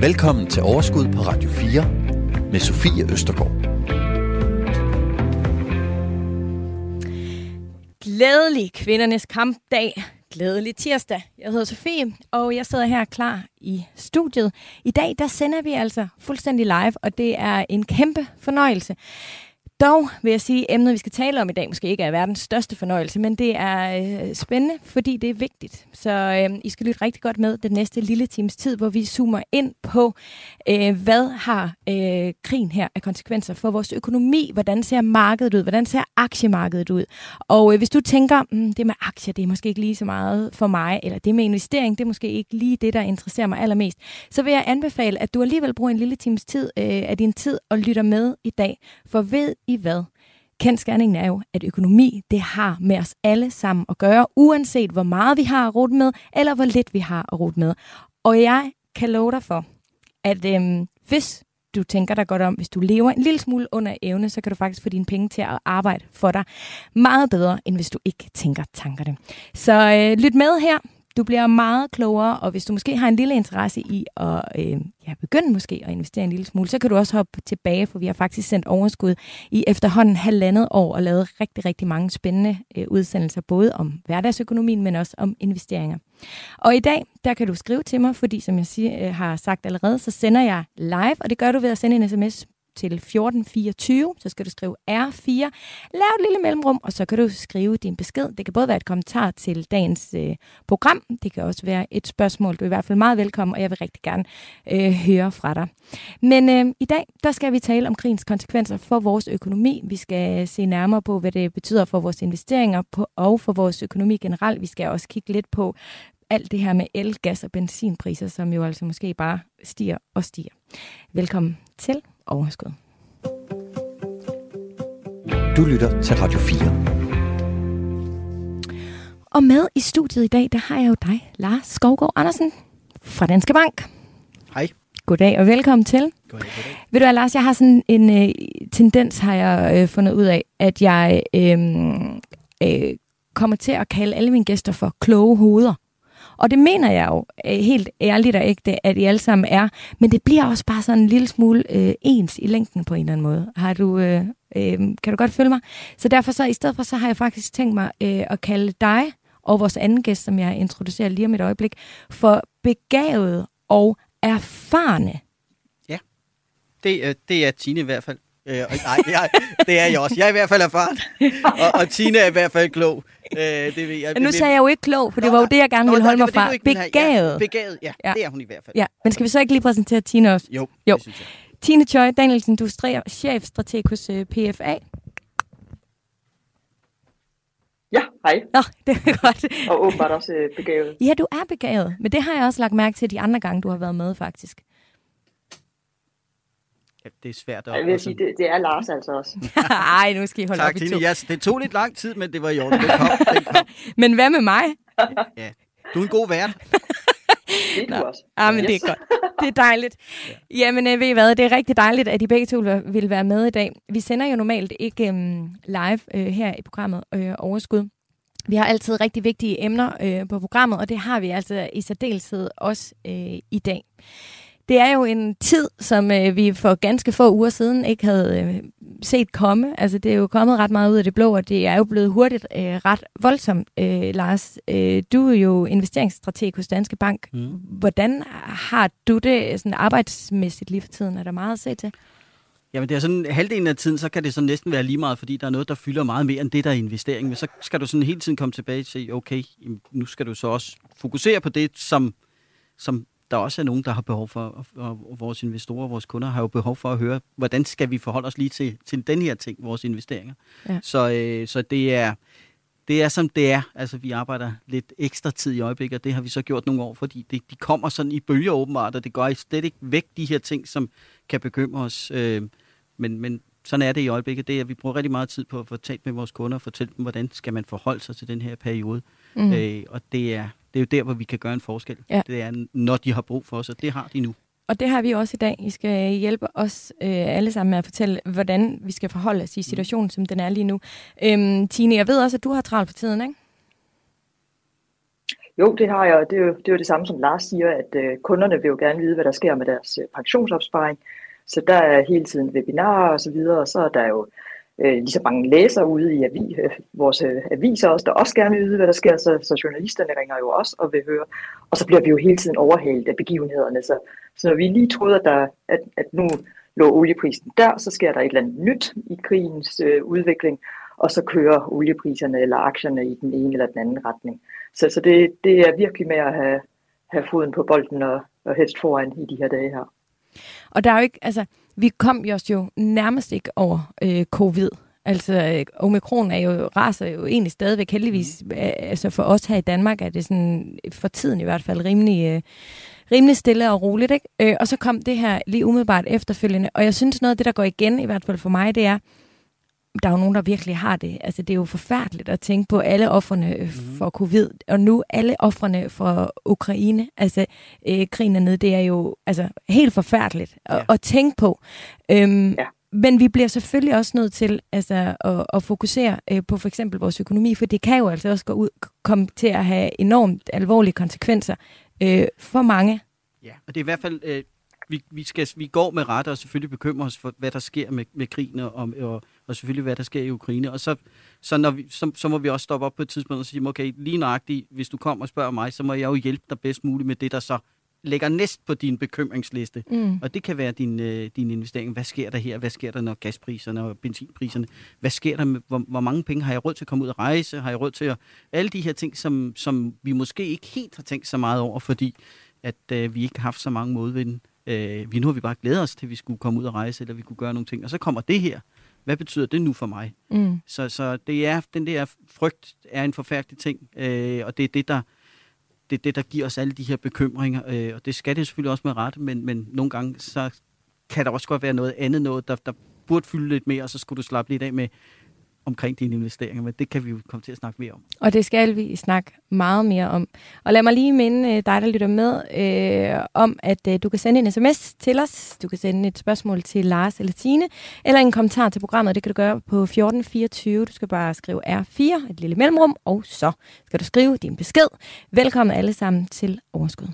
Velkommen til Overskud på Radio 4 med Sofie Østergaard. Glædelig kvindernes kampdag. Glædelig tirsdag. Jeg hedder Sofie, og jeg sidder her klar i studiet. I dag der sender vi altså fuldstændig live, og det er en kæmpe fornøjelse. Dog vil jeg sige, at emnet, vi skal tale om i dag, måske ikke er verdens største fornøjelse, men det er øh, spændende, fordi det er vigtigt. Så øh, I skal lytte rigtig godt med den næste lille times tid, hvor vi zoomer ind på, øh, hvad har øh, krigen her af konsekvenser for vores økonomi? Hvordan ser markedet ud? Hvordan ser aktiemarkedet ud? Og øh, hvis du tænker, mm, det med aktier, det er måske ikke lige så meget for mig, eller det med investering, det er måske ikke lige det, der interesserer mig allermest, så vil jeg anbefale, at du alligevel bruger en lille times tid øh, af din tid og lytter med i dag. For ved i hvad? Kendskærningen er jo, at økonomi, det har med os alle sammen at gøre, uanset hvor meget vi har at rute med, eller hvor lidt vi har at rute med. Og jeg kan love dig for, at øhm, hvis du tænker dig godt om, hvis du lever en lille smule under evne, så kan du faktisk få dine penge til at arbejde for dig meget bedre, end hvis du ikke tænker tankerne. Så øh, lyt med her. Du bliver meget klogere, og hvis du måske har en lille interesse i at øh, ja, begynde måske at investere en lille smule, så kan du også hoppe tilbage, for vi har faktisk sendt overskud i efterhånden halvandet år og lavet rigtig, rigtig mange spændende øh, udsendelser, både om hverdagsøkonomien, men også om investeringer. Og i dag, der kan du skrive til mig, fordi som jeg siger, øh, har sagt allerede, så sender jeg live, og det gør du ved at sende en sms til 1424, så skal du skrive R4, lav et lille mellemrum, og så kan du skrive din besked. Det kan både være et kommentar til dagens øh, program, det kan også være et spørgsmål. Du er i hvert fald meget velkommen, og jeg vil rigtig gerne øh, høre fra dig. Men øh, i dag, der skal vi tale om krigens konsekvenser for vores økonomi. Vi skal se nærmere på, hvad det betyder for vores investeringer på, og for vores økonomi generelt. Vi skal også kigge lidt på, alt det her med el, gas og benzinpriser, som jo altså måske bare stiger og stiger. Velkommen til overskud. Du lytter til Radio 4. Og med i studiet i dag, der har jeg jo dig, Lars Skovgaard Andersen fra Danske Bank. Hej. Goddag og velkommen til. Goddag, goddag. Ved du hvad, Lars, jeg har sådan en øh, tendens, har jeg øh, fundet ud af, at jeg øh, øh, kommer til at kalde alle mine gæster for kloge hoveder. Og det mener jeg jo øh, helt ærligt og ægte, at I alle sammen er. Men det bliver også bare sådan en lille smule øh, ens i længden på en eller anden måde. Har du, øh, øh, kan du godt følge mig? Så derfor så, i stedet for, så har jeg faktisk tænkt mig øh, at kalde dig og vores anden gæst, som jeg introducerer lige om et øjeblik, for begavet og erfarne. Ja, det, øh, det er Tine i hvert fald. Øh, nej, det er, det er jeg også. Jeg er i hvert fald erfaren, og, og Tine er i hvert fald klog. Øh, det ved jeg. Men nu sagde jeg jo ikke klog, for det var jo det, jeg gerne ville holde mig fra. Begavet. Ja, begavet, ja, ja. Det er hun i hvert fald. Ja, men skal vi så ikke lige præsentere Tine også? Jo, Jo. det synes jeg. Tine Choi Danielsen, du er chefstrateg hos øh, PFA. Ja, hej. Nå, det er godt. Og åbenbart også øh, begavet. Ja, du er begavet, men det har jeg også lagt mærke til de andre gange, du har været med, faktisk. Ja, det er svært at... Jeg vil sige, det, det er Lars altså også. Ej, nu skal I holde Tak, op i Tine. to. Ja, det tog lidt lang tid, men det var i orden. Kom, kom. Men hvad med mig? Ja. Du er en god vært. Det er du også. Ah, men det er godt. Det er dejligt. Jamen, øh, ved I hvad, det er rigtig dejligt, at I begge to vil- være med i dag. Vi sender jo normalt ikke øhm, live øh, her i programmet øh, Overskud. Vi har altid rigtig vigtige emner øh, på programmet, og det har vi altså i særdeleshed også øh, i dag. Det er jo en tid, som øh, vi for ganske få uger siden ikke havde øh, set komme. Altså, det er jo kommet ret meget ud af det blå, og det er jo blevet hurtigt øh, ret voldsomt. Øh, Lars, øh, du er jo investeringsstrateg hos Danske Bank. Mm. Hvordan har du det sådan arbejdsmæssigt lige for tiden? Er der meget at se til? Jamen det er sådan halvdelen af tiden, så kan det så næsten være lige meget, fordi der er noget, der fylder meget mere end det, der er investering. Men så skal du sådan hele tiden komme tilbage og sige, okay, nu skal du så også fokusere på det, som, som der også er nogen, der har behov for, og, og vores investorer, vores kunder har jo behov for at høre, hvordan skal vi forholde os lige til, til den her ting, vores investeringer. Ja. Så, øh, så det er, det er som det er. Altså, vi arbejder lidt ekstra tid i øjeblikket, og det har vi så gjort nogle år, fordi det, de kommer sådan i bølger åbenbart, og det går slet ikke væk, de her ting, som kan bekymre os. Øh, men, men sådan er det i øjeblikket. Det er, at vi bruger rigtig meget tid på at få talt med vores kunder og fortælle dem, hvordan skal man forholde sig til den her periode. Mm. Øh, og det er, det er jo der, hvor vi kan gøre en forskel. Ja. Det er, når de har brug for os, og det har de nu. Og det har vi også i dag. I skal hjælpe os øh, alle sammen med at fortælle, hvordan vi skal forholde os i situationen, som den er lige nu. Øhm, Tine, jeg ved også, at du har travlt på tiden, ikke? Jo, det har jeg, og det er jo det, er jo det samme, som Lars siger, at øh, kunderne vil jo gerne vide, hvad der sker med deres øh, pensionsopsparing. Så der er hele tiden webinarer og så videre, og så er der jo øh, lige så mange læsere ude i avi, øh, vores øh, aviser også, der også gerne vil vide, hvad der sker, så, så journalisterne ringer jo også og vil høre. Og så bliver vi jo hele tiden overhældt af begivenhederne. Så, så når vi lige troede, at, der, at, at nu lå olieprisen der, så sker der et eller andet nyt i krigens øh, udvikling, og så kører oliepriserne eller aktierne i den ene eller den anden retning. Så, så det, det er virkelig med at have, have foden på bolden og, og helst foran i de her dage her. Og der er jo ikke, altså, vi kom jo jo nærmest ikke over øh, covid. Altså, øh, omikron er jo, raser jo egentlig stadigvæk heldigvis. Mm. Altså, for os her i Danmark er det sådan, for tiden i hvert fald, rimelig, øh, rimelig stille og roligt. Ikke? Øh, og så kom det her lige umiddelbart efterfølgende. Og jeg synes, noget af det, der går igen, i hvert fald for mig, det er, der er jo nogen, der virkelig har det. Altså, det er jo forfærdeligt at tænke på alle offerne mm. for covid, og nu alle offerne for Ukraine. Altså, øh, krigen nede, det er jo altså, helt forfærdeligt at, ja. at tænke på. Øhm, ja. Men vi bliver selvfølgelig også nødt til altså, at, at fokusere øh, på for eksempel vores økonomi, for det kan jo altså også gå ud, komme til at have enormt alvorlige konsekvenser øh, for mange. Ja, og det er i hvert fald... Øh vi, vi, skal, vi går med ret og selvfølgelig bekymrer os for, hvad der sker med, med krigen og, og, og selvfølgelig, hvad der sker i Ukraine. Og så, så, når vi, så, så må vi også stoppe op på et tidspunkt og sige, okay, lige nøjagtigt, hvis du kommer og spørger mig, så må jeg jo hjælpe dig bedst muligt med det, der så lægger næst på din bekymringsliste. Mm. Og det kan være din, øh, din investering. Hvad sker der her? Hvad sker der, når gaspriserne og benzinpriserne? Hvad sker der med, hvor, hvor mange penge har jeg råd til at komme ud og rejse? Har jeg råd til at... Alle de her ting, som, som vi måske ikke helt har tænkt så meget over, fordi at øh, vi ikke har haft så mange modvinde. Øh, vi nu har vi bare glædet os til, at vi skulle komme ud og rejse, eller vi kunne gøre nogle ting. Og så kommer det her. Hvad betyder det nu for mig? Mm. Så, så det er, den der frygt er en forfærdelig ting, øh, og det er det, der det er det, der giver os alle de her bekymringer, øh, og det skal det selvfølgelig også med ret, men, men nogle gange så kan der også godt være noget andet noget, der, der burde fylde lidt mere, og så skulle du slappe lidt af med, omkring dine investeringer, men det kan vi jo komme til at snakke mere om. Og det skal vi snakke meget mere om. Og lad mig lige minde øh, dig, der lytter med, øh, om at øh, du kan sende en sms til os. Du kan sende et spørgsmål til Lars eller Tine, eller en kommentar til programmet. Det kan du gøre på 1424. Du skal bare skrive R4, et lille mellemrum, og så skal du skrive din besked. Velkommen alle sammen til Overskud.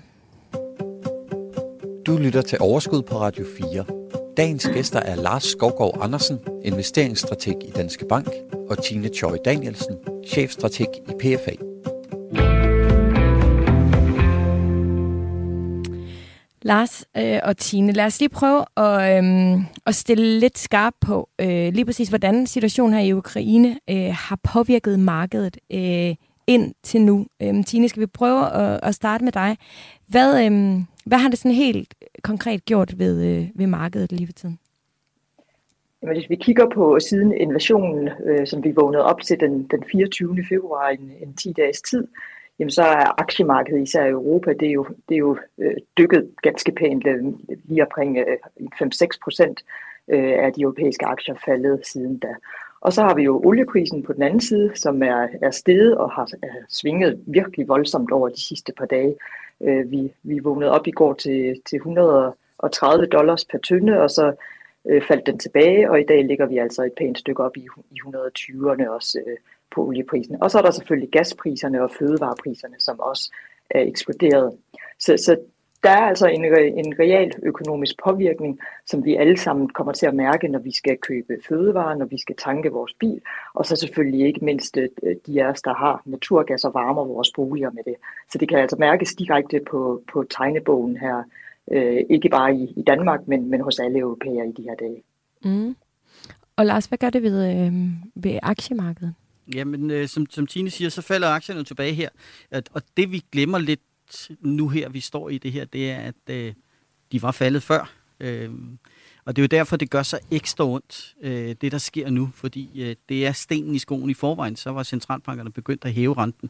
Du lytter til Overskud på Radio 4. Dagens gæster er Lars Skovgaard Andersen, investeringsstrateg i Danske Bank, og Tine Choi Danielsen, chefstrateg i PFA. Lars øh, og Tine, lad os lige prøve at, øh, at stille lidt skarp på øh, lige præcis, hvordan situationen her i Ukraine øh, har påvirket markedet øh, ind til nu. Øh, Tine, skal vi prøve at, at starte med dig. Hvad, øh, hvad har det sådan helt konkret gjort ved, øh, ved markedet lige for tiden? Jamen, hvis vi kigger på siden invasionen, øh, som vi vågnede op til den, den 24. februar, en, en 10 dages tid, jamen så er aktiemarkedet, især i Europa, det er jo, det er jo øh, dykket ganske pænt, øh, lige omkring øh, 5-6 procent øh, af de europæiske aktier faldet siden da. Og så har vi jo olieprisen på den anden side, som er, er steget og har er svinget virkelig voldsomt over de sidste par dage. Øh, vi, vi vågnede op i går til, til 130 dollars per tynde, og så øh, faldt den tilbage, og i dag ligger vi altså et pænt stykke op i, i 120'erne også øh, på olieprisen. Og så er der selvfølgelig gaspriserne og fødevarepriserne, som også er eksploderet. Så, så der er altså en, en real økonomisk påvirkning, som vi alle sammen kommer til at mærke, når vi skal købe fødevarer, når vi skal tanke vores bil, og så selvfølgelig ikke mindst øh, de af os, der har naturgas og varmer vores boliger med det. Så det kan altså mærkes direkte på, på tegnebogen her, øh, ikke bare i, i Danmark, men, men hos alle europæere i de her dage. Mm. Og Lars, hvad gør det ved, øh, ved aktiemarkedet? Jamen, øh, som, som Tine siger, så falder aktierne tilbage her. Og det vi glemmer lidt nu her, vi står i det her, det er, at øh, de var faldet før. Øh, og det er jo derfor, det gør så ekstra ondt, øh, det der sker nu, fordi øh, det er stenen i skoen i forvejen. Så var centralbankerne begyndt at hæve renten,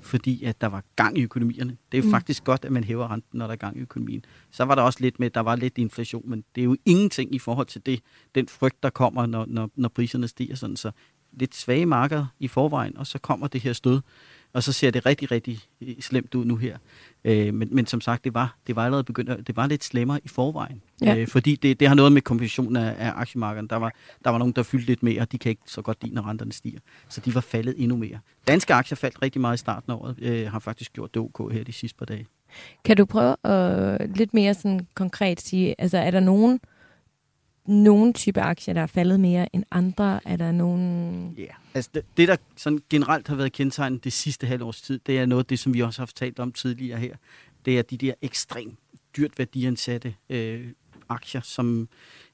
fordi at der var gang i økonomierne. Det er jo mm. faktisk godt, at man hæver renten, når der er gang i økonomien. Så var der også lidt med, der var lidt inflation, men det er jo ingenting i forhold til det, den frygt, der kommer, når, når, når priserne stiger sådan. Så lidt svage markeder i forvejen, og så kommer det her stød. Og så ser det rigtig, rigtig slemt ud nu her. Øh, men, men som sagt, det var, det var allerede begyndt, det var lidt slemmere i forvejen. Ja. Øh, fordi det, det har noget med komposition af, af aktiemarkedet. Der var, der var nogen, der fyldte lidt mere, og de kan ikke så godt lide, når renterne stiger. Så de var faldet endnu mere. Danske aktier faldt rigtig meget i starten af året, øh, har faktisk gjort det ok her de sidste par dage. Kan du prøve at lidt mere sådan konkret sige, altså er der nogen, nogen type aktier, der er faldet mere end andre? Er der nogen... Ja, yeah. altså det, det, der sådan generelt har været kendetegnet det sidste halvårs tid, det er noget af det, som vi også har talt om tidligere her. Det er de der ekstremt dyrt værdiansatte øh, aktier, som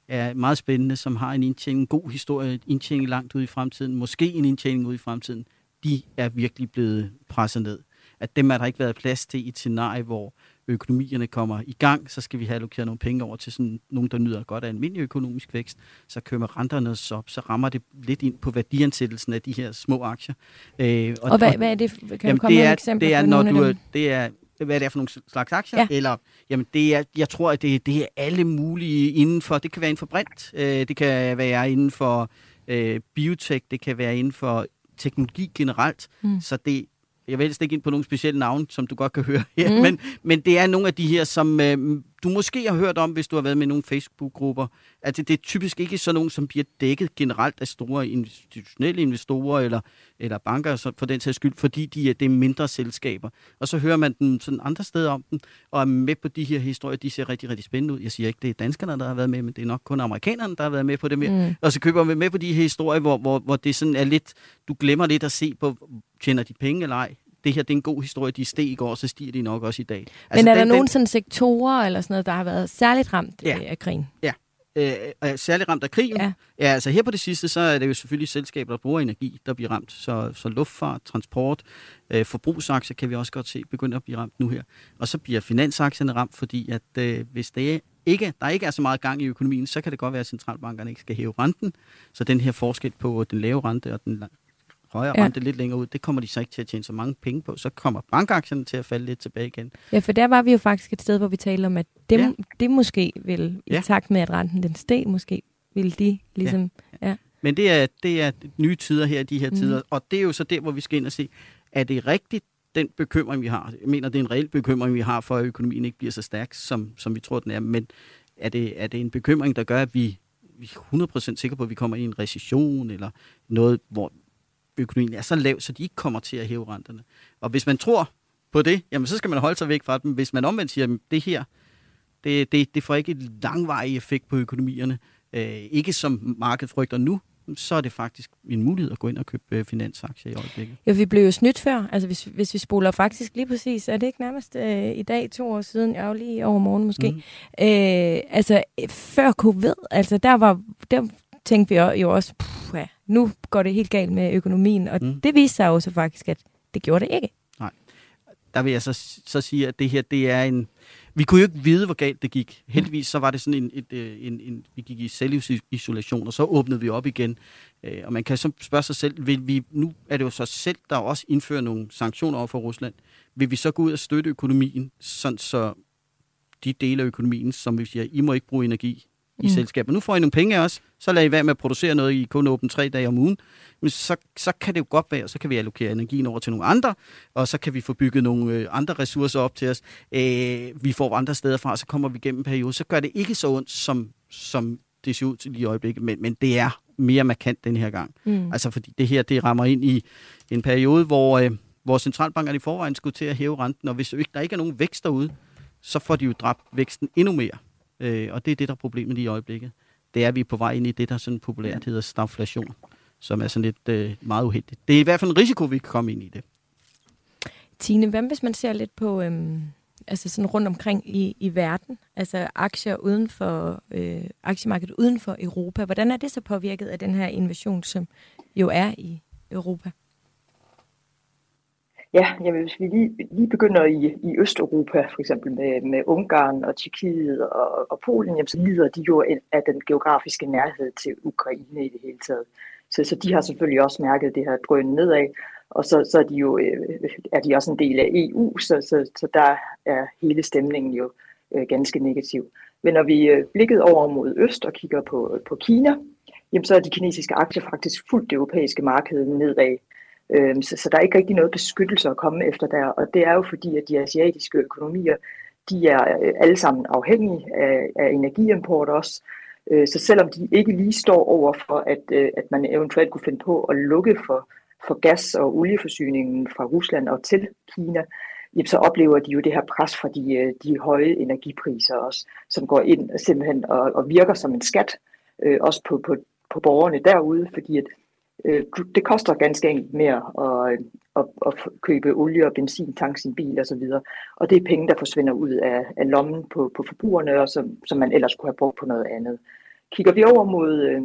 er meget spændende, som har en indtjening, en god historie, en indtjening langt ud i fremtiden, måske en indtjening ud i fremtiden, de er virkelig blevet presset ned. At dem er der ikke været plads til i et scenarie, hvor økonomierne kommer i gang, så skal vi have allokeret nogle penge over til sådan nogen, der nyder godt af almindelig økonomisk vækst. Så kører renterne op, så rammer det lidt ind på værdiansættelsen af de her små aktier. Øh, og, og, hvad, og, hvad er det? Kan jamen, du komme det med er, eksempel det er, når du, det er, hvad det er for nogle slags aktier, ja. eller jamen det er, jeg tror, at det, det er alle mulige inden for, det kan være inden for brint, øh, det kan være inden for øh, biotech, det kan være inden for teknologi generelt, mm. så det jeg vil helst ikke ind på nogle specielle navne, som du godt kan høre her, mm. men, men det er nogle af de her, som øh, du måske har hørt om, hvis du har været med i nogle Facebook-grupper. Altså, det er typisk ikke sådan nogle, som bliver dækket generelt af store institutionelle investorer eller, eller banker så for den sags skyld, fordi de er, det er mindre selskaber. Og så hører man dem sådan andre steder om dem, og er med på de her historier. De ser rigtig, rigtig spændende ud. Jeg siger ikke, det er danskerne, der har været med, men det er nok kun amerikanerne, der har været med på det mere. Mm. Og så køber man med på de her historier, hvor, hvor, hvor det sådan er lidt, du glemmer lidt at se på, tjener de penge eller ej? det her det er en god historie, de steg i går, så stiger de nok også i dag. Altså, Men er den, der nogen den... sådan sektorer eller sådan noget, der har været særligt ramt ja. af krigen? Ja, øh, særligt ramt af krigen. Ja. ja, altså her på det sidste, så er det jo selvfølgelig selskaber, der bruger energi, der bliver ramt. Så, så luftfart, transport, øh, forbrugsaktier kan vi også godt se begynde at blive ramt nu her. Og så bliver finansaktierne ramt, fordi at øh, hvis det ikke, der ikke er så meget gang i økonomien, så kan det godt være, at centralbankerne ikke skal hæve renten. Så den her forskel på den lave rente og den højere ja. rente lidt længere ud, det kommer de så ikke til at tjene så mange penge på. Så kommer bankaktierne til at falde lidt tilbage igen. Ja, for der var vi jo faktisk et sted, hvor vi talte om, at det, ja. det måske vil, i ja. takt med, at renten den steg, måske vil de ligesom... Ja. ja. Men det er, det er nye tider her, de her mm. tider, og det er jo så der, hvor vi skal ind og se, er det rigtigt, den bekymring, vi har? Jeg mener, det er en reel bekymring, vi har for, at økonomien ikke bliver så stærk, som, som vi tror, den er, men er det, er det en bekymring, der gør, at vi, vi er 100% sikre på, at vi kommer i en recession, eller noget, hvor økonomien er så lav, så de ikke kommer til at hæve renterne. Og hvis man tror på det, jamen så skal man holde sig væk fra dem. Hvis man omvendt siger, at det her, det, det, det får ikke et langvarig effekt på økonomierne, øh, ikke som markedet frygter nu, så er det faktisk en mulighed at gå ind og købe øh, finansaktier i øjeblikket. Jo, vi blev jo snydt før. Altså hvis, hvis vi spoler faktisk lige præcis, er det ikke nærmest øh, i dag, to år siden, jeg lige over morgen måske. Mm. Øh, altså før covid, altså der var, der tænkte vi jo også, ja, nu går det helt galt med økonomien, og mm. det viste sig jo så faktisk, at det gjorde det ikke. Nej. Der vil jeg så, så sige, at det her, det er en... Vi kunne jo ikke vide, hvor galt det gik. Heldigvis så var det sådan en, et, øh, en, en vi gik i selvisolation, og så åbnede vi op igen. Øh, og man kan så spørge sig selv, vil vi, nu er det jo så selv, der også indfører nogle sanktioner over for Rusland. Vil vi så gå ud og støtte økonomien, sådan så de dele af økonomien, som vi siger, I må ikke bruge energi, i mm. selskabet. Nu får I nogle penge af os, så lader I være med at producere noget, I kun åbent tre dage om ugen. Men så, så kan det jo godt være, så kan vi allokere energien over til nogle andre, og så kan vi få bygget nogle øh, andre ressourcer op til os. Øh, vi får andre steder fra, så kommer vi igennem en periode. Så gør det ikke så ondt, som, som det ser ud til i øjeblikket, men, men det er mere markant den her gang. Mm. Altså fordi det her, det rammer ind i en periode, hvor, øh, hvor centralbankerne i forvejen skulle til at hæve renten, og hvis ikke, der ikke er nogen vækst derude, så får de jo dræbt væksten endnu mere. Øh, og det er det, der er problemet i øjeblikket. Det er, at vi er på vej ind i det, der sådan populært hedder stagflation, som er sådan lidt øh, meget uheldigt. Det er i hvert fald en risiko, vi kan komme ind i det. Tine, hvad hvis man ser lidt på øhm, altså sådan rundt omkring i, i verden, altså aktier uden for, øh, aktiemarkedet uden for Europa, hvordan er det så påvirket af den her invasion, som jo er i Europa? Ja, jamen, hvis vi lige, lige begynder i, i Østeuropa, for eksempel med, med Ungarn og Tjekkiet og, og Polen, jamen, så lider de jo af den geografiske nærhed til Ukraine i det hele taget. Så, så de har selvfølgelig også mærket det her drøn nedad, og så, så er, de jo, øh, er de også en del af EU, så, så, så der er hele stemningen jo øh, ganske negativ. Men når vi øh, blikket over mod øst og kigger på, på Kina, jamen, så er de kinesiske aktier faktisk fuldt det europæiske marked nedad. Øhm, så, så der er ikke rigtig noget beskyttelse at komme efter der, og det er jo fordi, at de asiatiske økonomier, de er øh, alle sammen afhængige af, af energiimport også. Øh, så selvom de ikke lige står over for, at, øh, at man eventuelt kunne finde på at lukke for, for gas- og olieforsyningen fra Rusland og til Kina, jamen så oplever de jo det her pres fra de, øh, de høje energipriser også, som går ind simpelthen og, og virker som en skat, øh, også på, på, på borgerne derude, fordi at, Øh, det koster ganske enkelt mere at, øh, at, at købe olie og benzin, tanke sin bil osv. Og, og det er penge, der forsvinder ud af, af lommen på, på forbrugerne, og som, som man ellers kunne have brugt på noget andet. Kigger vi over mod, øh,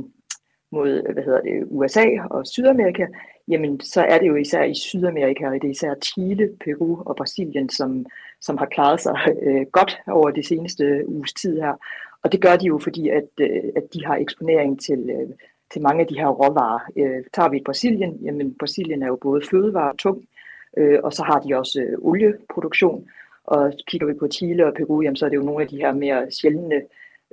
mod hvad hedder det, USA og Sydamerika, jamen så er det jo især i Sydamerika, og det er især Chile, Peru og Brasilien, som, som har klaret sig øh, godt over de seneste uges tid her. Og det gør de jo, fordi at, øh, at de har eksponering til, øh, til mange af de her råvarer. Øh, tager vi Brasilien, jamen Brasilien er jo både fødevare og tung, øh, og så har de også øh, olieproduktion. Og kigger vi på Chile og Peru, jamen, så er det jo nogle af de her mere sjældne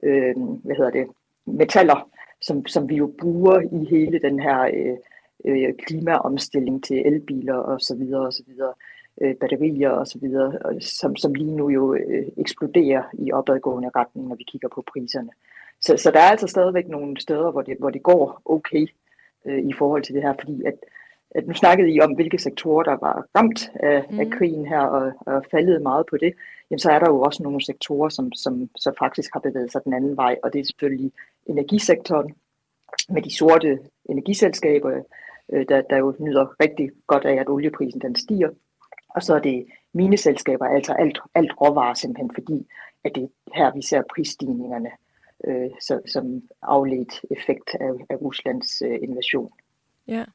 øh, hvad hedder det, metaller, som, som vi jo bruger i hele den her øh, øh, klimaomstilling til elbiler og så videre og så videre, øh, batterier og så videre, som, som lige nu jo øh, eksploderer i opadgående retning, når vi kigger på priserne. Så, så der er altså stadigvæk nogle steder, hvor det, hvor det går okay øh, i forhold til det her, fordi at, at nu snakkede I om, hvilke sektorer, der var ramt af, mm. af krigen her, og, og faldet meget på det, jamen så er der jo også nogle sektorer, som, som så faktisk har bevæget sig den anden vej, og det er selvfølgelig energisektoren med de sorte energiselskaber, øh, der, der jo nyder rigtig godt af, at olieprisen den stiger. Og så er det mineselskaber, altså alt, alt råvarer simpelthen, fordi at det her, vi ser prisstigningerne øh, så, som afledt effekt af, af Ruslands øh, invasion. Ja.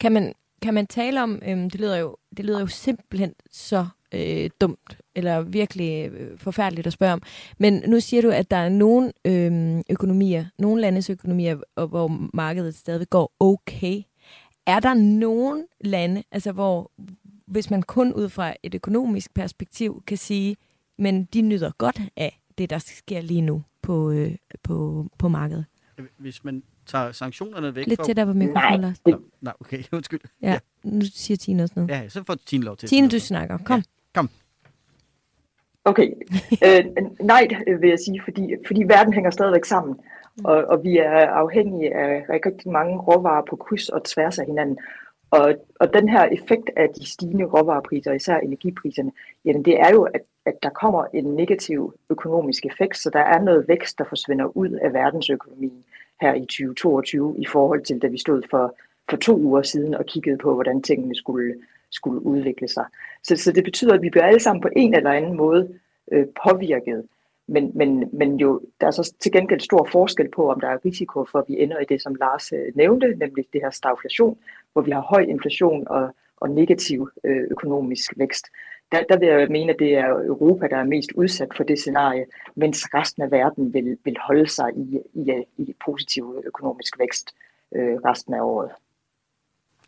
Kan man, kan man tale om, øhm, det, lyder jo, det lyder jo simpelthen så øh, dumt, eller virkelig øh, forfærdeligt at spørge om. Men nu siger du, at der er nogle øh, økonomier, nogle landes økonomier, hvor markedet stadig går okay. Er der nogle lande, altså hvor, hvis man kun ud fra et økonomisk perspektiv kan sige, men de nyder godt af det, der sker lige nu på, øh, på, på markedet? Hvis man tager sanktionerne væk Lidt fra... tættere på mikrofonen, Lars. Nej, nej, okay, undskyld. Ja, nu siger Tine også noget. Ja, så får Tine lov til. Tine, du snakker. Kom. Ja, kom. Okay. øh, nej, vil jeg sige, fordi, fordi verden hænger stadigvæk sammen. Mm. Og, og vi er afhængige af rigtig mange råvarer på kryds og tværs af hinanden. Og, og den her effekt af de stigende råvarepriser, især energipriserne, jamen det er jo, at, at der kommer en negativ økonomisk effekt, så der er noget vækst, der forsvinder ud af verdensøkonomien her i 2022 i forhold til, da vi stod for, for to uger siden og kiggede på, hvordan tingene skulle, skulle udvikle sig. Så, så det betyder, at vi bliver alle sammen på en eller anden måde øh, påvirket. Men, men, men jo, der er så til gengæld stor forskel på, om der er risiko for, at vi ender i det, som Lars øh, nævnte, nemlig det her stagflation, hvor vi har høj inflation og, og negativ øh, økonomisk vækst. Der, der vil jeg mene, at det er Europa, der er mest udsat for det scenarie, mens resten af verden vil, vil holde sig i, i, i positiv økonomisk vækst øh, resten af året.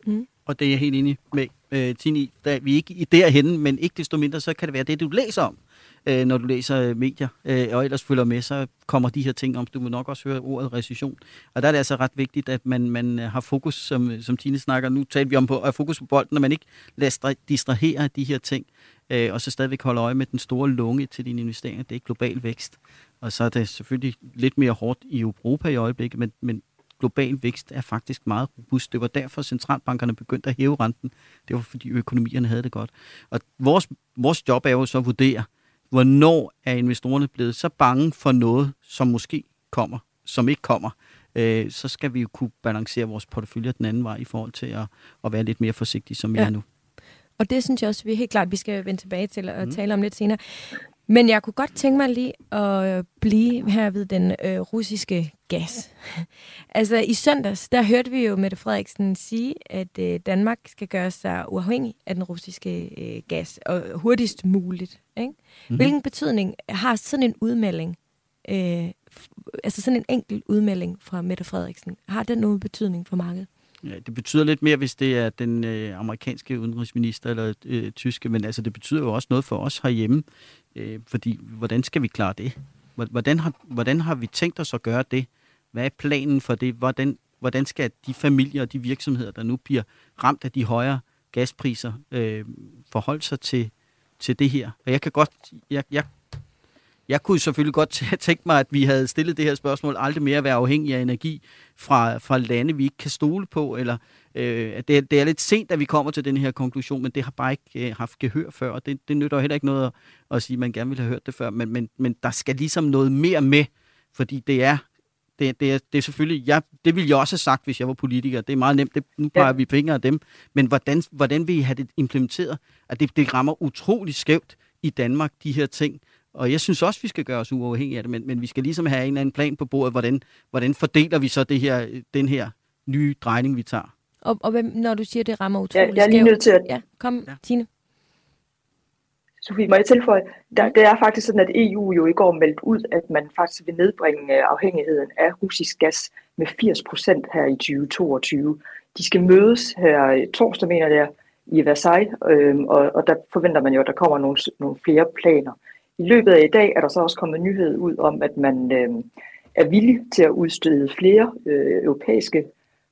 Mm. Og det er jeg helt enig med øh, Tini. Da vi er ikke derhen, men ikke desto mindre, så kan det være det, du læser om øh, når du læser øh, medier, øh, og ellers følger med, så kommer de her ting om. Du må nok også høre ordet recession. Og der er det altså ret vigtigt, at man, man har fokus, som, som Tine snakker, nu taler vi om på, at fokus på bolden, og man ikke lader distrahere de her ting, øh, og så stadigvæk holde øje med den store lunge til dine investeringer. Det er global vækst. Og så er det selvfølgelig lidt mere hårdt i Europa i øjeblikket, men, men global vækst er faktisk meget robust. Det var derfor, centralbankerne begyndte at hæve renten. Det var, fordi økonomierne havde det godt. Og vores, vores job er jo så at vurdere, hvornår er investorerne blevet så bange for noget, som måske kommer, som ikke kommer, øh, så skal vi jo kunne balancere vores portefølje den anden vej i forhold til at, at være lidt mere forsigtige, som vi ja. er nu. Og det synes jeg også, vi er helt klart, vi skal vende tilbage til og mm. tale om lidt senere. Men jeg kunne godt tænke mig lige at blive her ved den øh, russiske gas. altså i søndags, der hørte vi jo Mette Frederiksen sige, at øh, Danmark skal gøre sig uafhængig af den russiske øh, gas, og hurtigst muligt. Ikke? Mm-hmm. Hvilken betydning har sådan en udmelding, øh, altså sådan en enkelt udmelding fra Mette Frederiksen, har den nogen betydning for markedet? Ja, det betyder lidt mere, hvis det er den øh, amerikanske udenrigsminister eller øh, tyske, men altså det betyder jo også noget for os herhjemme, øh, fordi hvordan skal vi klare det? Hvordan har, hvordan har vi tænkt os at gøre det? Hvad er planen for det? Hvordan, hvordan skal de familier og de virksomheder, der nu bliver ramt af de højere gaspriser, øh, forholde sig til, til det her? Og jeg kan godt, jeg, jeg jeg kunne selvfølgelig godt tænke mig, at vi havde stillet det her spørgsmål, aldrig mere være afhængig af energi fra, fra lande, vi ikke kan stole på, eller øh, det, det er lidt sent, at vi kommer til den her konklusion, men det har bare ikke øh, haft gehør før, og det, det nytter heller ikke noget at, at sige, at man gerne ville have hørt det før, men, men, men der skal ligesom noget mere med, fordi det er det, det, er, det er selvfølgelig, jeg, det ville jeg også have sagt, hvis jeg var politiker. Det er meget nemt, det, nu peger ja. vi fingre af dem. Men hvordan, hvordan vil I have det implementeret? At det, det rammer utrolig skævt i Danmark, de her ting. Og jeg synes også, vi skal gøre os uafhængige af det, men, men vi skal ligesom have en eller anden plan på bordet, hvordan, hvordan fordeler vi så det her, den her nye drejning, vi tager. Og, og hvem, når du siger, det rammer utroligt ja, jeg er lige nødt til at... Ja, kom, ja. Tine. Sofie, må jeg tilføje? Der, det er faktisk sådan, at EU jo i går meldt ud, at man faktisk vil nedbringe øh, afhængigheden af russisk gas med 80 procent her i 2022. De skal mødes her torsdag, mener jeg, i Versailles, øh, og, og der forventer man jo, at der kommer nogle, nogle flere planer. I løbet af i dag er der så også kommet nyhed ud om, at man øh, er villig til at udstede flere øh, europæiske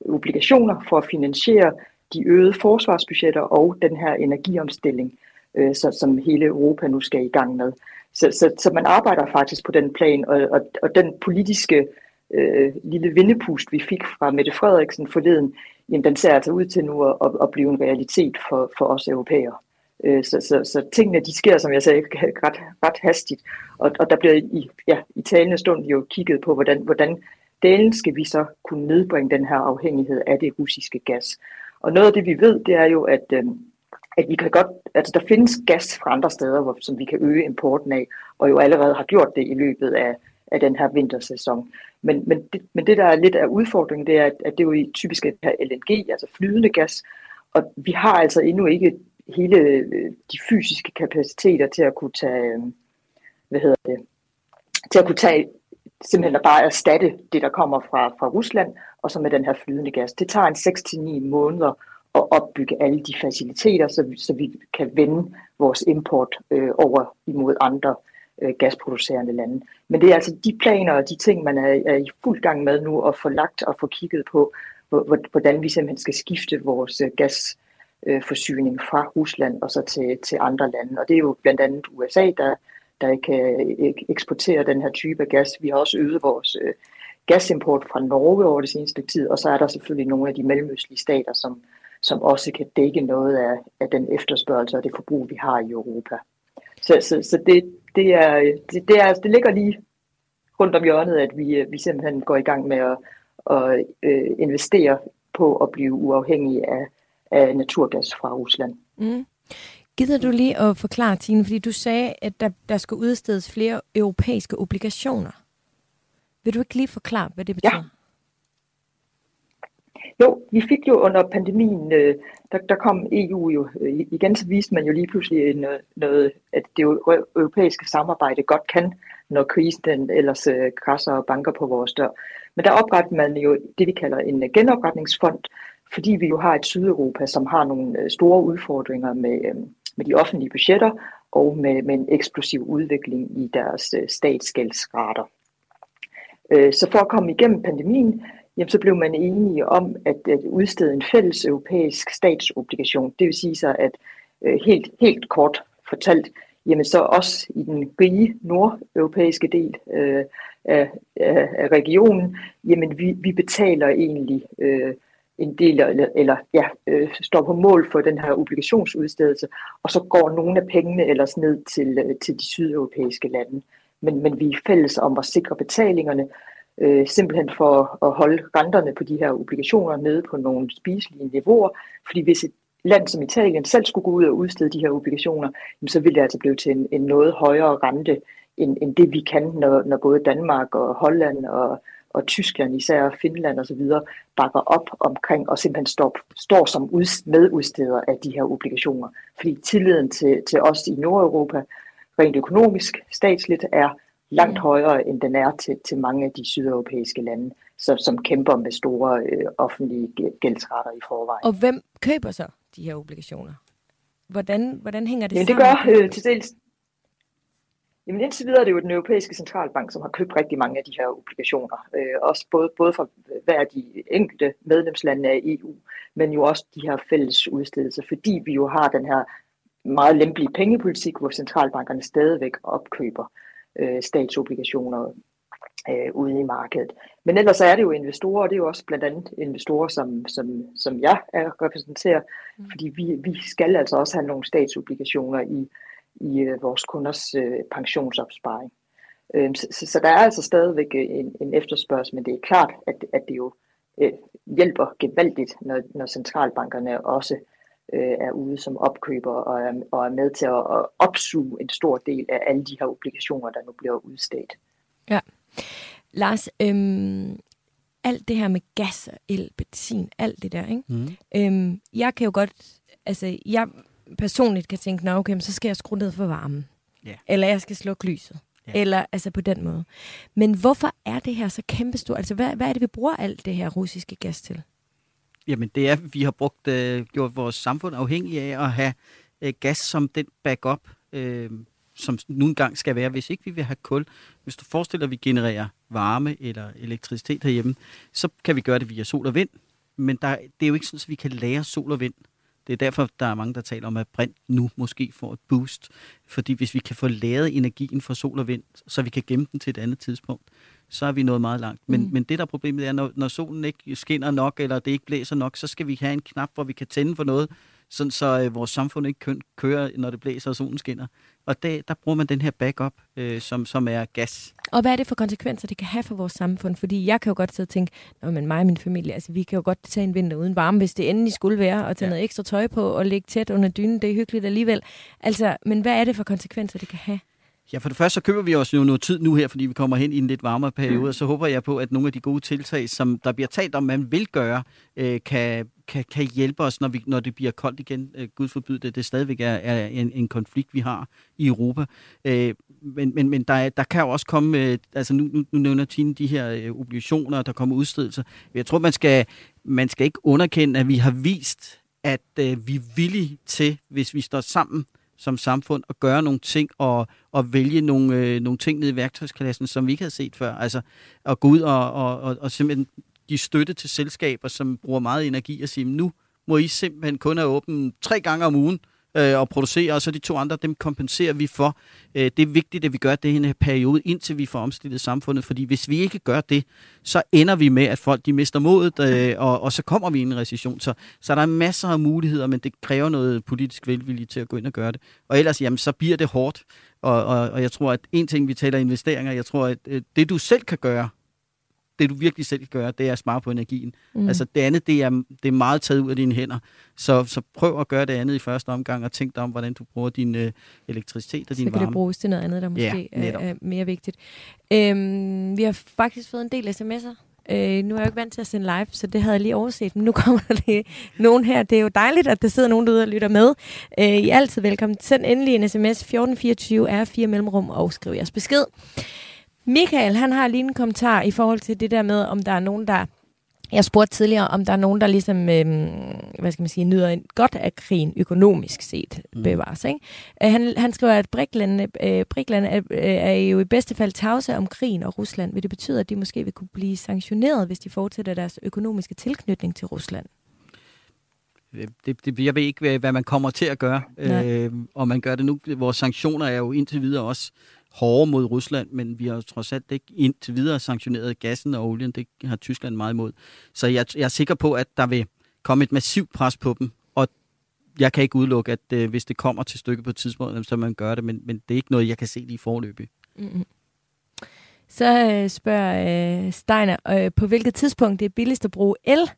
obligationer for at finansiere de øgede forsvarsbudgetter og den her energiomstilling, øh, så, som hele Europa nu skal i gang med. Så, så, så man arbejder faktisk på den plan, og, og, og den politiske øh, lille vindepust, vi fik fra Mette Frederiksen forleden, jamen, den ser altså ud til nu at, at blive en realitet for, for os europæere. Øh, så, så, så tingene de sker, som jeg sagde, ret, ret hastigt. Og, og der bliver i, ja, i talende stund jo kigget på, hvordan, hvordan delen skal vi så kunne nedbringe den her afhængighed af det russiske gas. Og noget af det, vi ved, det er jo, at, øh, at vi kan godt, altså der findes gas fra andre steder, hvor, som vi kan øge importen af, og jo allerede har gjort det i løbet af, af den her vintersæson. Men, men, det, men det, der er lidt af udfordringen, det er, at, at det er jo typisk er her LNG, altså flydende gas, og vi har altså endnu ikke hele øh, de fysiske kapaciteter til at kunne tage, øh, hvad hedder det, til at kunne tage simpelthen at bare erstatte det, der kommer fra, fra Rusland, og så med den her flydende gas. Det tager en 6-9 måneder at opbygge alle de faciliteter, så vi, så vi kan vende vores import øh, over imod andre øh, gasproducerende lande. Men det er altså de planer og de ting, man er, er i fuld gang med nu at få lagt og få kigget på, hvordan vi simpelthen skal skifte vores øh, gas øh, forsyning fra Rusland og så til, til andre lande. Og det er jo blandt andet USA, der, der kan øh, eksportere den her type gas. Vi har også øget vores øh, gasimport fra Norge over det seneste tid, og så er der selvfølgelig nogle af de mellemøstlige stater, som, som også kan dække noget af, af den efterspørgsel og det forbrug, vi har i Europa. Så, så, så det, det, er, det, det, er, det ligger lige rundt om hjørnet, at vi, øh, vi simpelthen går i gang med at, at øh, investere på at blive uafhængige af, af naturgas fra Rusland. Mm. Gider du lige at forklare, Tine, fordi du sagde, at der, der skal udstedes flere europæiske obligationer. Vil du ikke lige forklare, hvad det betyder? Ja. Jo, vi fik jo under pandemien, øh, der, der kom EU jo, øh, igen så viste man jo lige pludselig noget, noget, at det europæiske samarbejde godt kan, når krisen den ellers øh, krasser og banker på vores dør. Men der oprettede man jo det, vi kalder en genopretningsfond, fordi vi jo har et Sydeuropa, som har nogle øh, store udfordringer med, øh, med de offentlige budgetter og med, med en eksplosiv udvikling i deres øh, statsgældsrater. Så for at komme igennem pandemien, jamen, så blev man enige om at, at udstede en fælles europæisk statsobligation. Det vil sige så, at helt, helt kort fortalt, jamen så også i den rige nordeuropæiske del øh, af, af regionen, jamen vi, vi betaler egentlig øh, en del eller, eller ja, øh, står på mål for den her obligationsudstedelse, og så går nogle af pengene ellers ned til, øh, til de sydeuropæiske lande. Men, men vi er fælles om at sikre betalingerne, øh, simpelthen for at holde renterne på de her obligationer nede på nogle spiselige niveauer, fordi hvis et land som Italien selv skulle gå ud og udstede de her obligationer, jamen, så ville det altså blive til en, en noget højere rente, end, end det vi kan, når, når både Danmark og Holland og og Tyskland, især Finland osv., bakker op omkring og simpelthen står, står som ud, medudsteder af de her obligationer. Fordi tilliden til, til os i Nordeuropa, rent økonomisk, statsligt, er langt mm. højere, end den er til, til mange af de sydeuropæiske lande, som, som kæmper med store øh, offentlige gældsretter i forvejen. Og hvem køber så de her obligationer? Hvordan, hvordan hænger det Jamen, sammen? Det gør øh, til dels Jamen indtil videre er det jo den europæiske centralbank, som har købt rigtig mange af de her obligationer. Øh, også både, både for hver af de enkelte medlemslande af EU, men jo også de her fælles udstedelser, fordi vi jo har den her meget lempelige pengepolitik, hvor centralbankerne stadigvæk opkøber øh, statsobligationer øh, ude i markedet. Men ellers er det jo investorer, og det er jo også blandt andet investorer, som, som, som jeg repræsenterer, mm. fordi vi, vi skal altså også have nogle statsobligationer i, i øh, vores kunders øh, pensionsopsparing. Øh, så, så, der er altså stadigvæk en, en efterspørgsel, men det er klart, at, at det jo øh, hjælper gevaldigt, når, når centralbankerne også øh, er ude som opkøber og er, og er med til at, at opsuge en stor del af alle de her obligationer, der nu bliver udstedt. Ja. Lars, øhm, alt det her med gas, el, benzin, alt det der, ikke? Mm. Øhm, jeg kan jo godt, altså jeg personligt kan tænke, nå okay, så skal jeg skrue ned for varmen. Yeah. Eller jeg skal slukke lyset. Yeah. Eller altså på den måde. Men hvorfor er det her så kæmpestort? Altså hvad, hvad er det, vi bruger alt det her russiske gas til? Jamen det er, vi har brugt, øh, gjort vores samfund afhængig af at have øh, gas som den backup, øh, som nu engang skal være, hvis ikke vi vil have kul. Hvis du forestiller, at vi genererer varme eller elektricitet herhjemme, så kan vi gøre det via sol og vind. Men der, det er jo ikke sådan, at vi kan lære sol og vind. Det er derfor, der er mange, der taler om, at brint nu måske får et boost. Fordi hvis vi kan få lavet energien fra sol og vind, så vi kan gemme den til et andet tidspunkt, så er vi nået meget langt. Men, mm. men det, der er problemet, er, når, når solen ikke skinner nok, eller det ikke blæser nok, så skal vi have en knap, hvor vi kan tænde for noget, sådan så øh, vores samfund ikke kører, når det blæser og solen skinner. Og det, der bruger man den her backup, øh, som, som er gas. Og hvad er det for konsekvenser, det kan have for vores samfund? Fordi jeg kan jo godt sidde og tænke, Nå, men mig og min familie, altså vi kan jo godt tage en vinter uden varme, hvis det endelig skulle være, og tage ja. noget ekstra tøj på og ligge tæt under dynen. Det er hyggeligt alligevel. Altså, men hvad er det for konsekvenser, det kan have? Ja, for det første så køber vi os jo noget tid nu her, fordi vi kommer hen i en lidt varmere periode, mm. og så håber jeg på, at nogle af de gode tiltag, som der bliver talt om, man vil gøre, øh, kan, kan, kan hjælpe os, når, vi, når det bliver koldt igen. Øh, Gud forbyde det, det stadigvæk er, er en, en konflikt, vi har i Europa. Øh, men men, men der, der kan jo også komme, øh, altså nu, nu, nu nævner Tine de her øh, obligationer, der kommer udstedelser. Jeg tror, man skal, man skal ikke underkende, at vi har vist, at øh, vi er villige til, hvis vi står sammen, som samfund at gøre nogle ting og, og vælge nogle, øh, nogle ting ned i værktøjsklassen, som vi ikke havde set før. Altså at gå ud og, og, og, og simpelthen give støtte til selskaber, som bruger meget energi og sige, nu må I simpelthen kun have åbent tre gange om ugen øh, øh, og producere, og så de to andre, dem kompenserer vi for. Øh, det er vigtigt, at vi gør det i en periode, indtil vi får omstillet samfundet, fordi hvis vi ikke gør det, så ender vi med, at folk de mister modet, øh, og, og så kommer vi i en recession. Så, så der er masser af muligheder, men det kræver noget politisk velvilje til at gå ind og gøre det. Og ellers, jamen, så bliver det hårdt, og, og, og jeg tror, at en ting, vi taler investeringer, jeg tror, at øh, det du selv kan gøre, det du virkelig selv kan gøre, det er at spare på energien. Mm. Altså det andet, det er, det er meget taget ud af dine hænder. Så, så prøv at gøre det andet i første omgang, og tænk dig om, hvordan du bruger din øh, elektricitet og din varme. Så kan det bruges til noget andet, der måske ja, er, er mere vigtigt. Øhm, vi har faktisk fået en del sms'er. Øh, nu er jeg jo ikke vant til at sende live, så det havde jeg lige overset. Men nu kommer der lige nogen her. Det er jo dejligt, at der sidder nogen derude og lytter med. Øh, I er altid velkommen. Send endelig en sms 1424 er 4 mellemrum og skriv jeres besked. Michael, han har lige en kommentar i forhold til det der med, om der er nogen, der... Jeg spurgte tidligere, om der er nogen, der ligesom, øhm, hvad skal man sige, nyder godt af krigen økonomisk set mm. bevares. Ikke? Øh, han, han skriver, at Brikland, øh, Brikland er, øh, er jo i bedste fald tavse om krigen og Rusland. Vil det betyde, at de måske vil kunne blive sanktioneret, hvis de fortsætter deres økonomiske tilknytning til Rusland? Det, det, jeg ved ikke, hvad man kommer til at gøre, øh, og man gør det nu. Vores sanktioner er jo indtil videre også hårde mod Rusland, men vi har trods alt ikke indtil videre sanktioneret gassen og olien. Det har Tyskland meget imod. Så jeg, jeg er sikker på, at der vil komme et massivt pres på dem, og jeg kan ikke udelukke, at øh, hvis det kommer til stykke på et tidspunkt, så man gør det, men, men det er ikke noget, jeg kan se lige forløbig. Mm-hmm. Så øh, spørger øh, Steiner, øh, på hvilket tidspunkt det er billigst at bruge el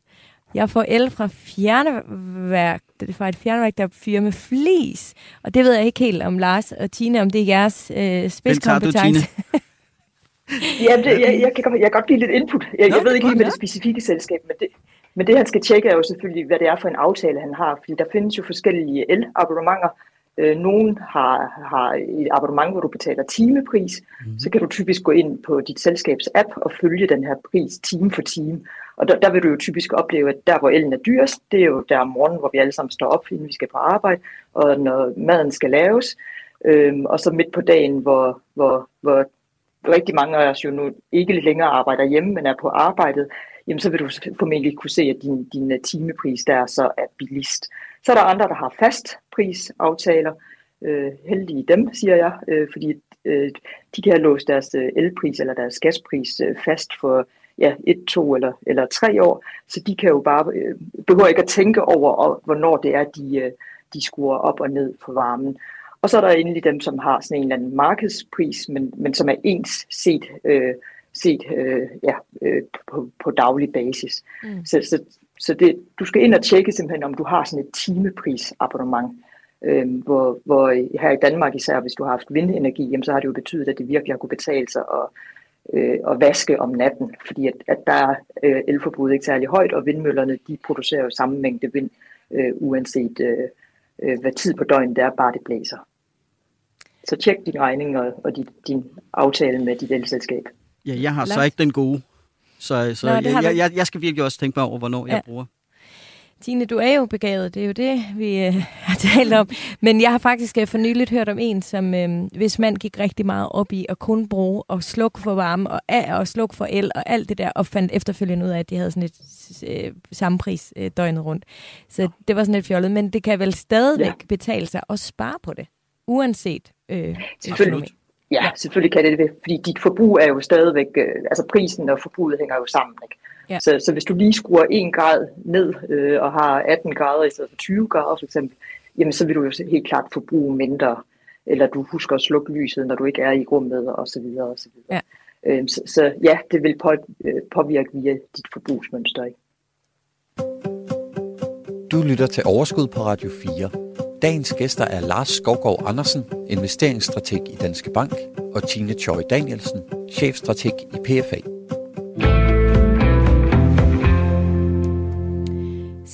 jeg får el fra fjerneværk, det er fra et fjerneværk, der fyrer med flis. Og det ved jeg ikke helt om Lars og Tine, om det er jeres øh, spidskompetence. ja, det, jeg, jeg, kan godt, jeg kan godt give lidt input. Jeg, Nå, jeg ved ikke helt med det specifikke selskab, men det, men det han skal tjekke er jo selvfølgelig, hvad det er for en aftale, han har. Fordi der findes jo forskellige el-abonnementer. Øh, nogen har, har et abonnement, hvor du betaler timepris. Mm. Så kan du typisk gå ind på dit selskabs app og følge den her pris time for time. Og der, der vil du jo typisk opleve, at der hvor elen er dyrest, det er jo der om morgenen, hvor vi alle sammen står op, inden vi skal på arbejde, og når maden skal laves. Øhm, og så midt på dagen, hvor, hvor, hvor rigtig mange af os jo nu ikke længere arbejder hjemme, men er på arbejdet, jamen så vil du formentlig kunne se, at din, din øh, timepris der så er billigst. Så er der andre, der har fastprisaftaler. Øh, heldige dem, siger jeg, øh, fordi øh, de kan have låst deres øh, elpris eller deres gaspris øh, fast for ja, et, to eller, eller tre år, så de kan jo bare, øh, behøver ikke at tænke over, og, hvornår det er, de, øh, de skruer op og ned for varmen. Og så er der endelig dem, som har sådan en eller anden markedspris, men, men som er ens set, øh, set øh, ja, øh, på, på daglig basis. Mm. Så, så, så det, du skal ind og tjekke simpelthen, om du har sådan et timeprisabonnement. Øh, hvor, hvor her i Danmark især, hvis du har haft vindenergi, jamen, så har det jo betydet, at det virkelig har kunne betale sig at, øh, at vaske om natten, fordi at, at der er øh, elforbruget ikke særlig højt, og vindmøllerne de producerer jo samme mængde vind, øh, uanset øh, øh, hvad tid på døgnet det er, bare det blæser. Så tjek din regning og, og din, din aftale med dit elselskab. Ja, jeg har så ikke den gode. Så, så Nå, jeg, jeg, jeg, jeg skal virkelig også tænke mig over, hvornår ja. jeg bruger. Tine, du er jo begavet, det er jo det, vi øh, har talt om. Men jeg har faktisk øh, for nyligt hørt om en, som øh, hvis mand gik rigtig meget op i at kun bruge og slukke for varme og, og slukke for el og alt det der, og fandt efterfølgende ud af, at de havde sådan et øh, samme pris øh, døgnet rundt. Så det var sådan lidt fjollet, men det kan vel stadigvæk ja. betale sig at spare på det, uanset øh, Selvfølgelig. Ja, selvfølgelig kan det det, fordi dit forbrug er jo stadigvæk, øh, altså prisen og forbruget hænger jo sammen. Ikke? Ja. Så, så hvis du lige skruer 1 grad ned øh, og har 18 grader i stedet for 20 grader for eksempel, jamen så vil du jo helt klart forbruge mindre, eller du husker at slukke lyset, når du ikke er i rummet og så videre og så videre. Ja. Øh, så, så ja, det vil på, øh, påvirke via dit forbrugsmønster. Ikke? Du lytter til Overskud på Radio 4. Dagens gæster er Lars Skovgaard Andersen, investeringsstrateg i Danske Bank, og Tine Choi Danielsen, chefstrateg i PFA.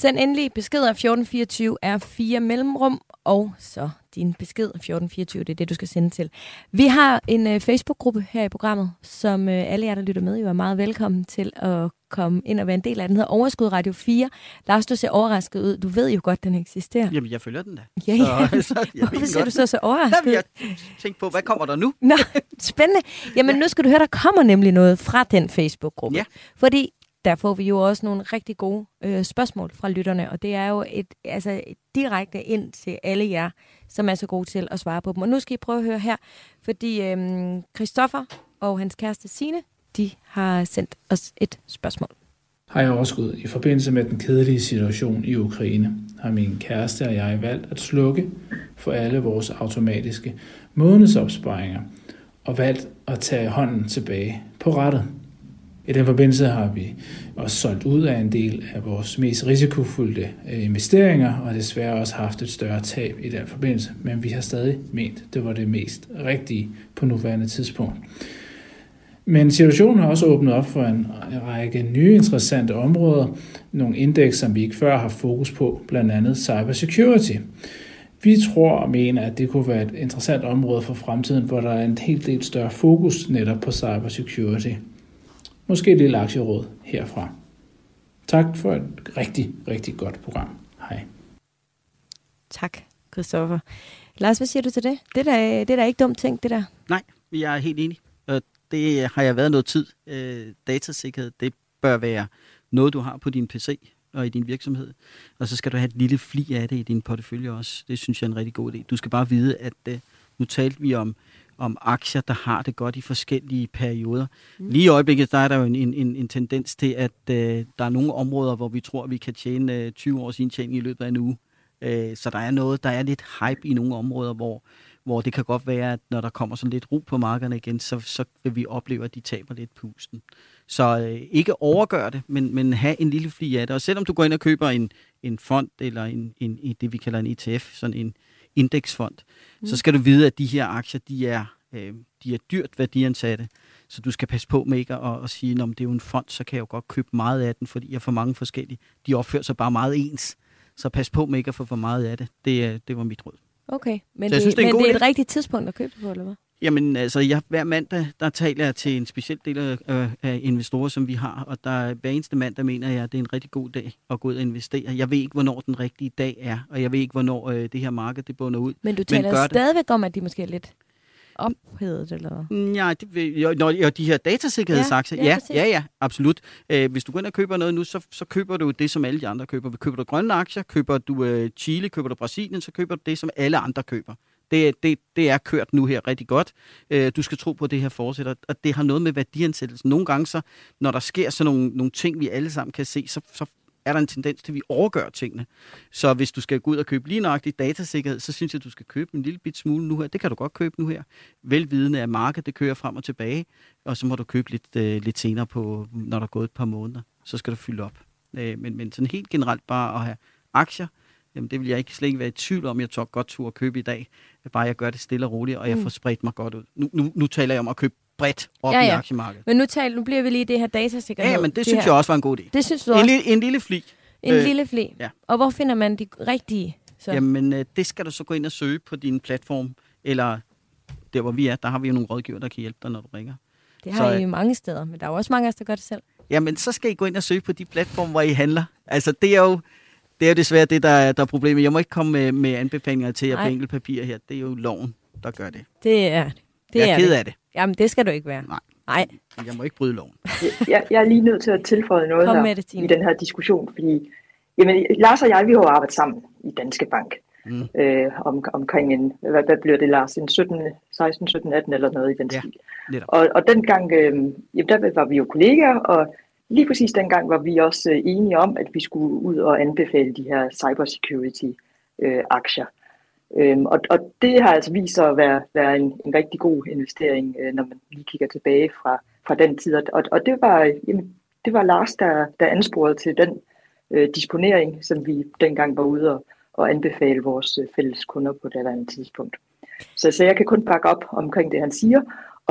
Send endelig beskeder 1424 er fire mellemrum, og så din besked 1424, det er det, du skal sende til. Vi har en uh, Facebook-gruppe her i programmet, som uh, alle jer, der lytter med, jo er meget velkommen til at komme ind og være en del af. Den hedder Overskud Radio 4. Lars, du ser overrasket ud. Du ved jo godt, den eksisterer. Jamen, jeg følger den da. Ja, ja. Så, så, jeg Hvorfor ser du så så overrasket ud? Jeg tænkte på, hvad kommer der nu? Nå, spændende. Jamen, ja. nu skal du høre, der kommer nemlig noget fra den Facebook-gruppe. Ja. Fordi der får vi jo også nogle rigtig gode øh, spørgsmål fra lytterne, og det er jo et, altså, direkte ind til alle jer, som er så gode til at svare på dem. Og nu skal I prøve at høre her, fordi øh, Christoffer og hans kæreste Sine, de har sendt os et spørgsmål. Hej Overskud. I forbindelse med den kedelige situation i Ukraine har min kæreste og jeg valgt at slukke for alle vores automatiske månedsopsparinger og valgt at tage hånden tilbage på rettet. I den forbindelse har vi også solgt ud af en del af vores mest risikofulde øh, investeringer, og desværre også haft et større tab i den forbindelse. Men vi har stadig ment, det var det mest rigtige på nuværende tidspunkt. Men situationen har også åbnet op for en række nye interessante områder, nogle indeks, som vi ikke før har fokus på, blandt andet cybersecurity. Vi tror og mener, at det kunne være et interessant område for fremtiden, hvor der er en helt del større fokus netop på cybersecurity. Måske et lille aktieråd herfra. Tak for et rigtig, rigtig godt program. Hej. Tak, Christoffer. Lars, hvad siger du til det? Det der, det der er ikke dumt ting, det der. Nej, jeg er helt enig. Det har jeg været noget tid. Øh, datasikkerhed, det bør være noget, du har på din PC og i din virksomhed. Og så skal du have et lille fli af det i din portefølje også. Det synes jeg er en rigtig god idé. Du skal bare vide, at øh, nu talte vi om om aktier, der har det godt i forskellige perioder. Mm. Lige i øjeblikket, der er der jo en, en, en tendens til, at øh, der er nogle områder, hvor vi tror, at vi kan tjene øh, 20 års indtjening i løbet af en uge. Øh, så der er noget, der er lidt hype i nogle områder, hvor, hvor det kan godt være, at når der kommer sådan lidt ro på markederne igen, så, så vil vi opleve, at de taber lidt pusten. Så øh, ikke overgør det, men, men have en lille fli af det. Og selvom du går ind og køber en, en fond, eller en, en, en, det vi kalder en ETF, sådan en indeksfond, mm. så skal du vide, at de her aktier, de er, øh, de er dyrt værdiansatte. Så du skal passe på med ikke at, at sige, at det er jo en fond, så kan jeg jo godt købe meget af den, fordi jeg får mange forskellige. De opfører sig bare meget ens. Så pas på med ikke at få for meget af det. Det, det var mit råd. Okay, men, det, synes, det, er, men det er et rigtigt tidspunkt at købe det på, eller hvad? Jamen, altså, jeg, hver mandag, der taler jeg til en speciel del af, øh, af investorer, som vi har, og der hver eneste mandag mener jeg, at det er en rigtig god dag at gå ud og investere. Jeg ved ikke, hvornår den rigtige dag er, og jeg ved ikke, hvornår øh, det her marked det bunder ud. Men du taler Men det. stadigvæk om, at de måske er lidt ophedet, eller? Ja, det, jo, når, jo, de her datasikkerhedsaktier, Ja, ja, ja, ja, ja, absolut. Øh, hvis du går ind og køber noget nu, så, så køber du det, som alle de andre køber. Køber du grønne aktier, køber du øh, Chile, køber du Brasilien, så køber du det, som alle andre køber. Det, det, det er kørt nu her rigtig godt. Øh, du skal tro på, at det her fortsætter, og det har noget med værdiansættelsen. Nogle gange, så, når der sker sådan nogle, nogle ting, vi alle sammen kan se, så, så er der en tendens til, at vi overgør tingene. Så hvis du skal gå ud og købe lige nøjagtigt datasikkerhed, så synes jeg, at du skal købe en lille bit smule nu her. Det kan du godt købe nu her. Velvidende at markedet det kører frem og tilbage, og så må du købe lidt, øh, lidt senere, på, når der er gået et par måneder. Så skal du fylde op. Øh, men, men sådan helt generelt bare at have aktier, jamen det vil jeg ikke slet ikke være i tvivl om, jeg tog godt tur at købe i dag. Bare jeg gør det stille og roligt, og jeg Mm. får spredt mig godt ud. Nu, nu, nu taler jeg om at købe bredt op Ja, i ja. aktiemarkedet. Men nu, tal, nu bliver vi lige i det her datasikkerhed. Ja, men det, det synes her. jeg også var en god idé. Det synes du En, også? lille, en lille fli. En øh, lille fli? ja. Og hvor finder man de rigtige? Så? Jamen, øh, det skal du så gå ind og søge på din platform, eller der, hvor vi er, der har vi jo nogle rådgiver, der kan hjælpe dig, når du ringer. det har så- I jo mange steder, men der er jo også mange af os, der gør det selv. Jamen, så skal I gå ind og søge på de platforme, hvor I handler. Altså, det er jo, det er jo desværre det, der er, der er problemet. Jeg må ikke komme med, med anbefalinger til jer på enkelt papir her. Det er jo loven, der gør det. Det er det. det jeg er ked det. af det. Jamen, det skal du ikke være. Nej. Nej. Jeg må ikke bryde loven. jeg, jeg er lige nødt til at tilføje noget Kom her med det, Tine. i den her diskussion, fordi jamen, Lars og jeg, vi har jo arbejdet sammen i Danske Bank Mm. øh, om, omkring en, hvad, hvad bliver det, Lars, en 17, 16, 17, 18 eller noget i den Ja, stil. Og, og dengang, øh, jamen, der var vi jo kollegaer, og lige præcis dengang var vi også øh, enige om, at vi skulle ud og anbefale de her cybersecurity-aktier. Øh, øhm, og, og det har altså vist sig at være, være en, en rigtig god investering, øh, når man lige kigger tilbage fra, fra den tid. Og, og det, var, jamen, det var Lars, der, der ansporede til den øh, disponering, som vi dengang var ude og, og anbefale vores øh, fælles kunder på det tidspunkt. Så, så jeg kan kun bakke op omkring det, han siger,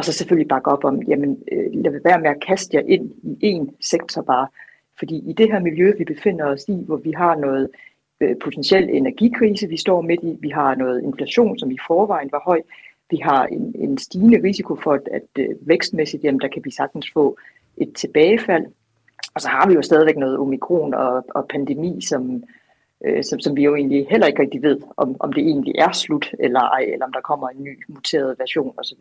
og så selvfølgelig bakke op om, jamen øh, lad være med at kaste jer ind i én sektor bare. Fordi i det her miljø, vi befinder os i, hvor vi har noget øh, potentiel energikrise, vi står midt i, vi har noget inflation, som i forvejen var høj, vi har en, en stigende risiko for, at, at øh, vækstmæssigt, jamen der kan vi sagtens få et tilbagefald. Og så har vi jo stadigvæk noget omikron og, og pandemi, som, øh, som, som vi jo egentlig heller ikke rigtig ved, om, om det egentlig er slut eller ej, eller om der kommer en ny muteret version osv.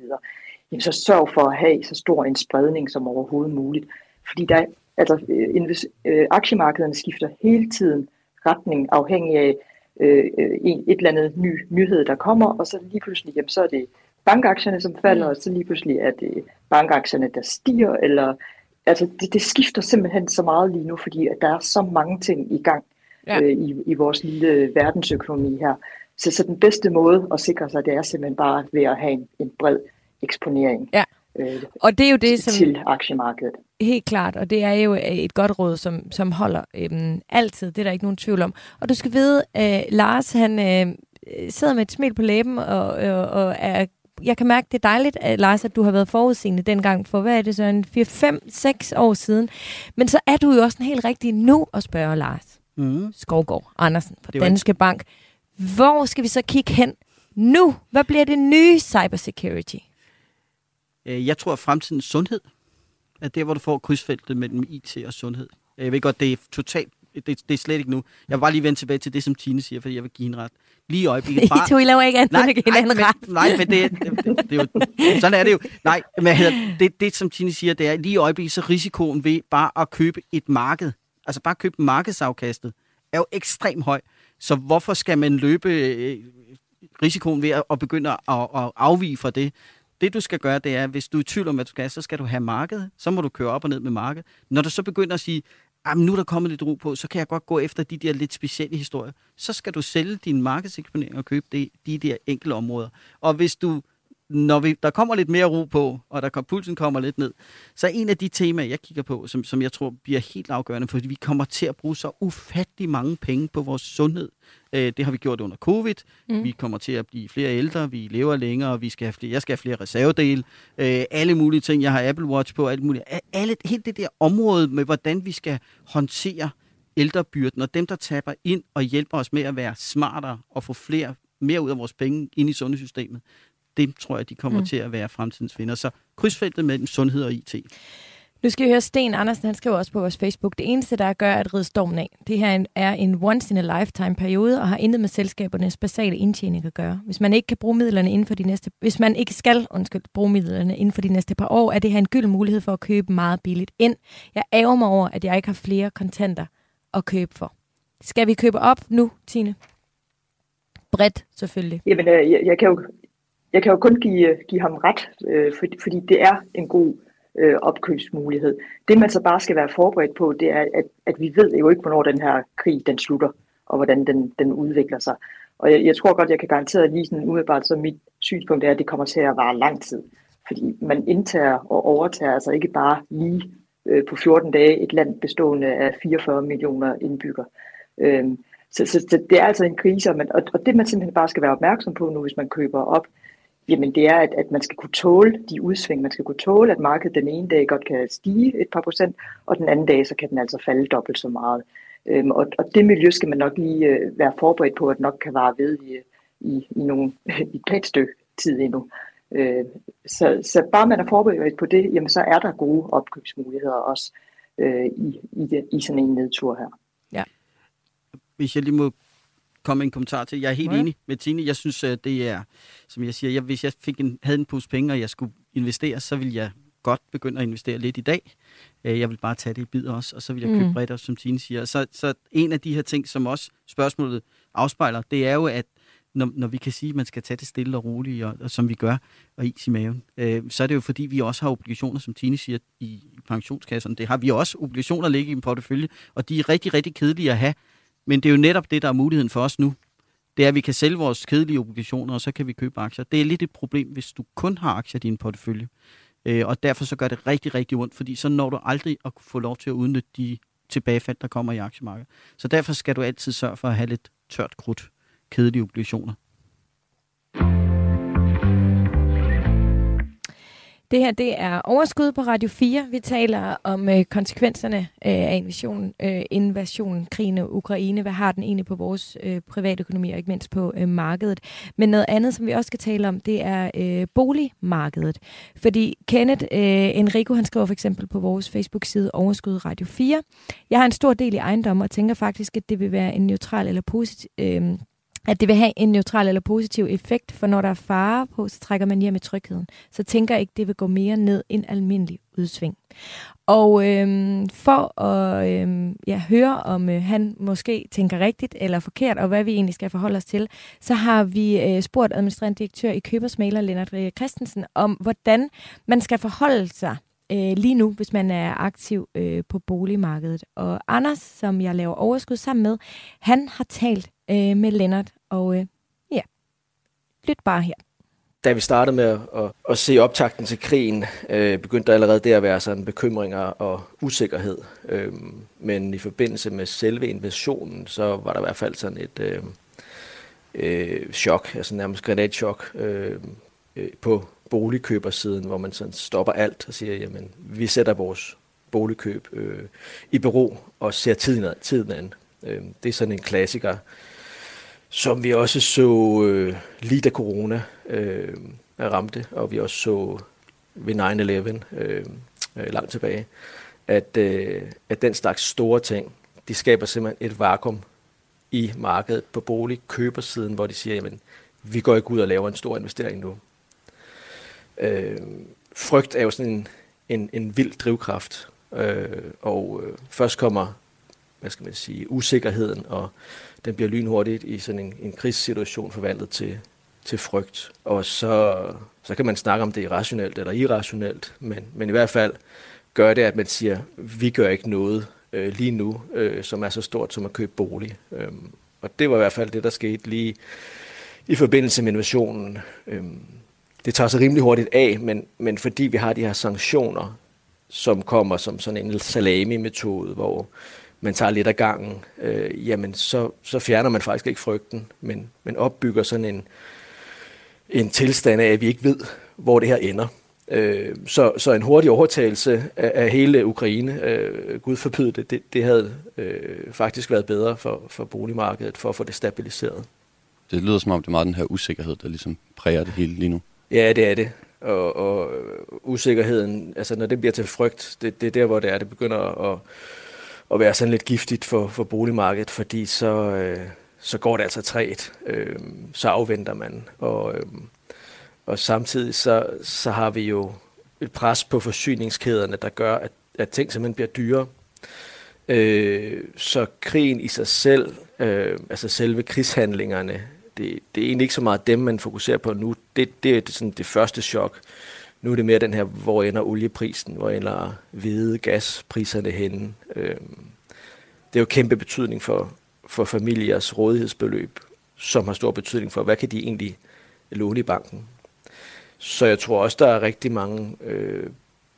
Jamen så sørg for at have så stor en spredning som overhovedet muligt. Fordi der, altså, øh, invest- øh, aktiemarkederne skifter hele tiden retning afhængig af øh, øh, en, et eller andet ny nyhed, der kommer, og så lige pludselig, jamen, så er det bankaktierne, som falder, og så lige pludselig er det bankaktierne, der stiger, eller altså det, det skifter simpelthen så meget lige nu, fordi at der er så mange ting i gang Ja. ja. øh, i, i vores lille verdensøkonomi her. Så, så den bedste måde at sikre sig, det er simpelthen bare ved at have en, en bred eksponering Ja. øh, Og det er jo det, som til aktiemarkedet. helt klart, og det er jo øh, et godt råd, som, som holder øhm, altid. Det er der ikke nogen tvivl om. Og du skal vide, øh, Lars, han øh, sidder med et smil på læben, og, og, og er jeg kan mærke, det er dejligt, at, Lars, at du har været forudseende dengang for, hvad er det så, en 4-5-6 år siden. Men så er du jo også en helt rigtig nu at spørge Lars Mm. Skovgaard Andersen fra Danske Bank. Hvor skal vi så kigge hen nu? Hvad bliver det nye cybersecurity? Øh, Jeg tror, at fremtidens sundhed er der, hvor du får krydsfeltet mellem IT og sundhed. Jeg ved godt, det er totalt det, det er slet ikke nu. Jeg vil bare lige vende tilbage til det, som Tine siger, fordi jeg vil give hende ret. Lige i øjeblikket. I to, I laver ikke andet end at give hinanden men, ret. nej, men det, det, det, det, er jo, sådan er det jo. Nej, men det, det, som Tine siger, det er lige i øjeblikket, så risikoen ved bare at købe et marked, altså bare købe markedsafkastet, er jo ekstremt høj. Så hvorfor skal man løbe øh, risikoen ved at, at begynde at, at afvige fra det? Det du skal gøre, det er, hvis du er i tvivl om, hvad du skal, så skal du have markedet. Så må du køre op og ned med markedet. Når du så begynder at sige, ah, jamen nu er der kommet lidt ro på, så kan jeg godt gå efter de der lidt specielle historier. Så skal du sælge din markedseksponering og købe de, de der enkelte områder. Og hvis du, når vi, der kommer lidt mere ro på, og der kom, pulsen kommer lidt ned, så er en af de temaer, jeg kigger på, som, som jeg tror bliver helt afgørende, fordi vi kommer til at bruge så ufattelig mange penge på vores sundhed. Øh, det har vi gjort under covid. Mm. Vi kommer til at blive flere ældre, vi lever længere, vi skal have flere, jeg skal have flere reservedele, øh, alle mulige ting. Jeg har Apple Watch på, alt muligt. Alle, helt det der område med, hvordan vi skal håndtere ældrebyrden, og dem, der taber ind og hjælper os med at være smartere og få flere, mere ud af vores penge ind i sundhedssystemet, det tror jeg, de kommer mm. til at være fremtidens vinder. Så krydsfeltet mellem sundhed og IT. Nu skal vi høre Sten Andersen, han skriver også på vores Facebook, det eneste, der gør at ride stormen af, det her er en once in a lifetime periode og har intet med selskabernes basale indtjening at gøre. Hvis man ikke kan bruge midlerne inden for de næste, hvis man ikke skal undskyld, bruge midlerne inden for de næste par år, er det her en gyld mulighed for at købe meget billigt ind. Jeg ærger mig over, at jeg ikke har flere kontanter at købe for. Skal vi købe op nu, Tine? Bredt, selvfølgelig. Jamen, øh, jeg, jeg, kan, jo, jeg kan jo kun give, øh, give ham ret, øh, fordi, fordi det er en god øh, opkøbsmulighed. Det man så bare skal være forberedt på, det er, at, at vi ved jo ikke, hvornår den her krig den slutter, og hvordan den, den udvikler sig. Og jeg, jeg tror godt, jeg kan garantere lige sådan umiddelbart, så mit synspunkt er, at det kommer til at vare lang tid. Fordi man indtager og overtager altså ikke bare lige øh, på 14 dage et land bestående af 44 millioner indbyggere. Øh, så, så, så det er altså en krise, og, man, og, og det man simpelthen bare skal være opmærksom på nu, hvis man køber op, jamen det er, at, at man skal kunne tåle de udsving. Man skal kunne tåle, at markedet den ene dag godt kan stige et par procent, og den anden dag, så kan den altså falde dobbelt så meget. Øhm, og, og det miljø skal man nok lige øh, være forberedt på, at nok kan vare ved i, i, i, nogle, i et pænt stykke tid endnu. Øh, så, så bare man er forberedt på det, jamen så er der gode opkøbsmuligheder også øh, i, i, i sådan en nedtur her. Ja. Hvis jeg lige må komme en kommentar til. Jeg er helt ja. enig med Tine. Jeg synes, at det er, som jeg siger, jeg, hvis jeg fik en, havde en pose penge, og jeg skulle investere, så ville jeg godt begynde at investere lidt i dag. Øh, jeg vil bare tage det i bid også, og så vil jeg købe mm. bredt, som Tine siger. Så, så en af de her ting, som også spørgsmålet afspejler, det er jo, at når, når vi kan sige, at man skal tage det stille og roligt, og, og som vi gør, og is i maven, øh, så er det jo fordi, vi også har obligationer, som Tine siger, i, i pensionskasserne. Det har vi også obligationer ligge i en portefølje, og de er rigtig, rigtig kedelige at have. Men det er jo netop det, der er muligheden for os nu. Det er, at vi kan sælge vores kedelige obligationer, og så kan vi købe aktier. Det er lidt et problem, hvis du kun har aktier i din portefølje. Øh, og derfor så gør det rigtig, rigtig ondt, fordi så når du aldrig at få lov til at udnytte de tilbagefald, der kommer i aktiemarkedet. Så derfor skal du altid sørge for at have lidt tørt krudt, kedelige obligationer. Det her det er Overskud på Radio 4. Vi taler om øh, konsekvenserne øh, af invasion, øh, invasion, krigen i Ukraine. Hvad har den egentlig på vores øh, privatøkonomi og ikke mindst på øh, markedet? Men noget andet, som vi også skal tale om, det er øh, boligmarkedet. Fordi Kenneth øh, Enrico, han skriver for eksempel på vores Facebook-side Overskud Radio 4. Jeg har en stor del i ejendom og tænker faktisk, at det vil være en neutral eller positiv... Øh, at det vil have en neutral eller positiv effekt, for når der er fare på, så trækker man hjem i trygheden. Så tænker jeg ikke, det vil gå mere ned end almindelig udsving. Og øhm, for at øhm, ja, høre, om øh, han måske tænker rigtigt eller forkert, og hvad vi egentlig skal forholde os til, så har vi øh, spurgt administrerende direktør i Købersmaler, Lennart øh, Christensen, om hvordan man skal forholde sig øh, lige nu, hvis man er aktiv øh, på boligmarkedet. Og Anders, som jeg laver overskud sammen med, han har talt øh, med Lennart, og øh, ja, lyt bare her. Da vi startede med at, at, at se optakten til krigen, øh, begyndte der allerede der at være sådan bekymringer og usikkerhed. Øh, men i forbindelse med selve invasionen, så var der i hvert fald sådan et øh, øh, chok, altså nærmest granatchok øh, øh, på boligkøbersiden, hvor man sådan stopper alt og siger, jamen, vi sætter vores boligkøb øh, i bero og ser tiden, tiden an. Øh, det er sådan en klassiker, som vi også så øh, lige da corona øh, ramte, og vi også så ved 9-11 øh, øh, langt tilbage, at, øh, at den slags store ting, de skaber simpelthen et vakuum i markedet på boligkøbersiden, hvor de siger, jamen, vi går ikke ud og laver en stor investering nu. Øh, frygt er jo sådan en, en, en vild drivkraft, øh, og øh, først kommer, hvad skal man sige, usikkerheden, og den bliver lynhurtigt i sådan en, en krisesituation forvandlet til, til frygt. Og så, så kan man snakke om det er rationelt eller irrationelt, men, men i hvert fald gør det, at man siger, vi gør ikke noget øh, lige nu, øh, som er så stort som at købe bolig. Øhm, og det var i hvert fald det, der skete lige i forbindelse med invasionen. Øhm, det tager sig rimelig hurtigt af, men, men fordi vi har de her sanktioner, som kommer som sådan en salami-metode, hvor man tager lidt af gangen, øh, jamen så, så fjerner man faktisk ikke frygten, men, men opbygger sådan en, en tilstand af, at vi ikke ved, hvor det her ender. Øh, så, så en hurtig overtagelse af, af hele Ukraine, øh, Gud forbyde det, det, det havde øh, faktisk været bedre for, for boligmarkedet, for at få det stabiliseret. Det lyder som om, det er meget den her usikkerhed, der ligesom præger det hele lige nu. Ja, det er det. Og, og usikkerheden, altså når det bliver til frygt, det, det er der, hvor det er, det begynder at, at være sådan lidt giftigt for, for boligmarkedet, fordi så, øh, så går det altså træt. Øh, så afventer man. Og, øh, og samtidig så, så har vi jo et pres på forsyningskæderne, der gør, at, at ting simpelthen bliver dyrere. Øh, så krigen i sig selv, øh, altså selve krigshandlingerne, det, det er egentlig ikke så meget dem, man fokuserer på nu. Det, det er sådan det første chok. Nu er det mere den her, hvor ender olieprisen, hvor ender hvide gaspriserne henne. Øh, det er jo kæmpe betydning for, for familiers rådighedsbeløb, som har stor betydning for, hvad kan de egentlig låne i banken. Så jeg tror også, der er rigtig mange øh,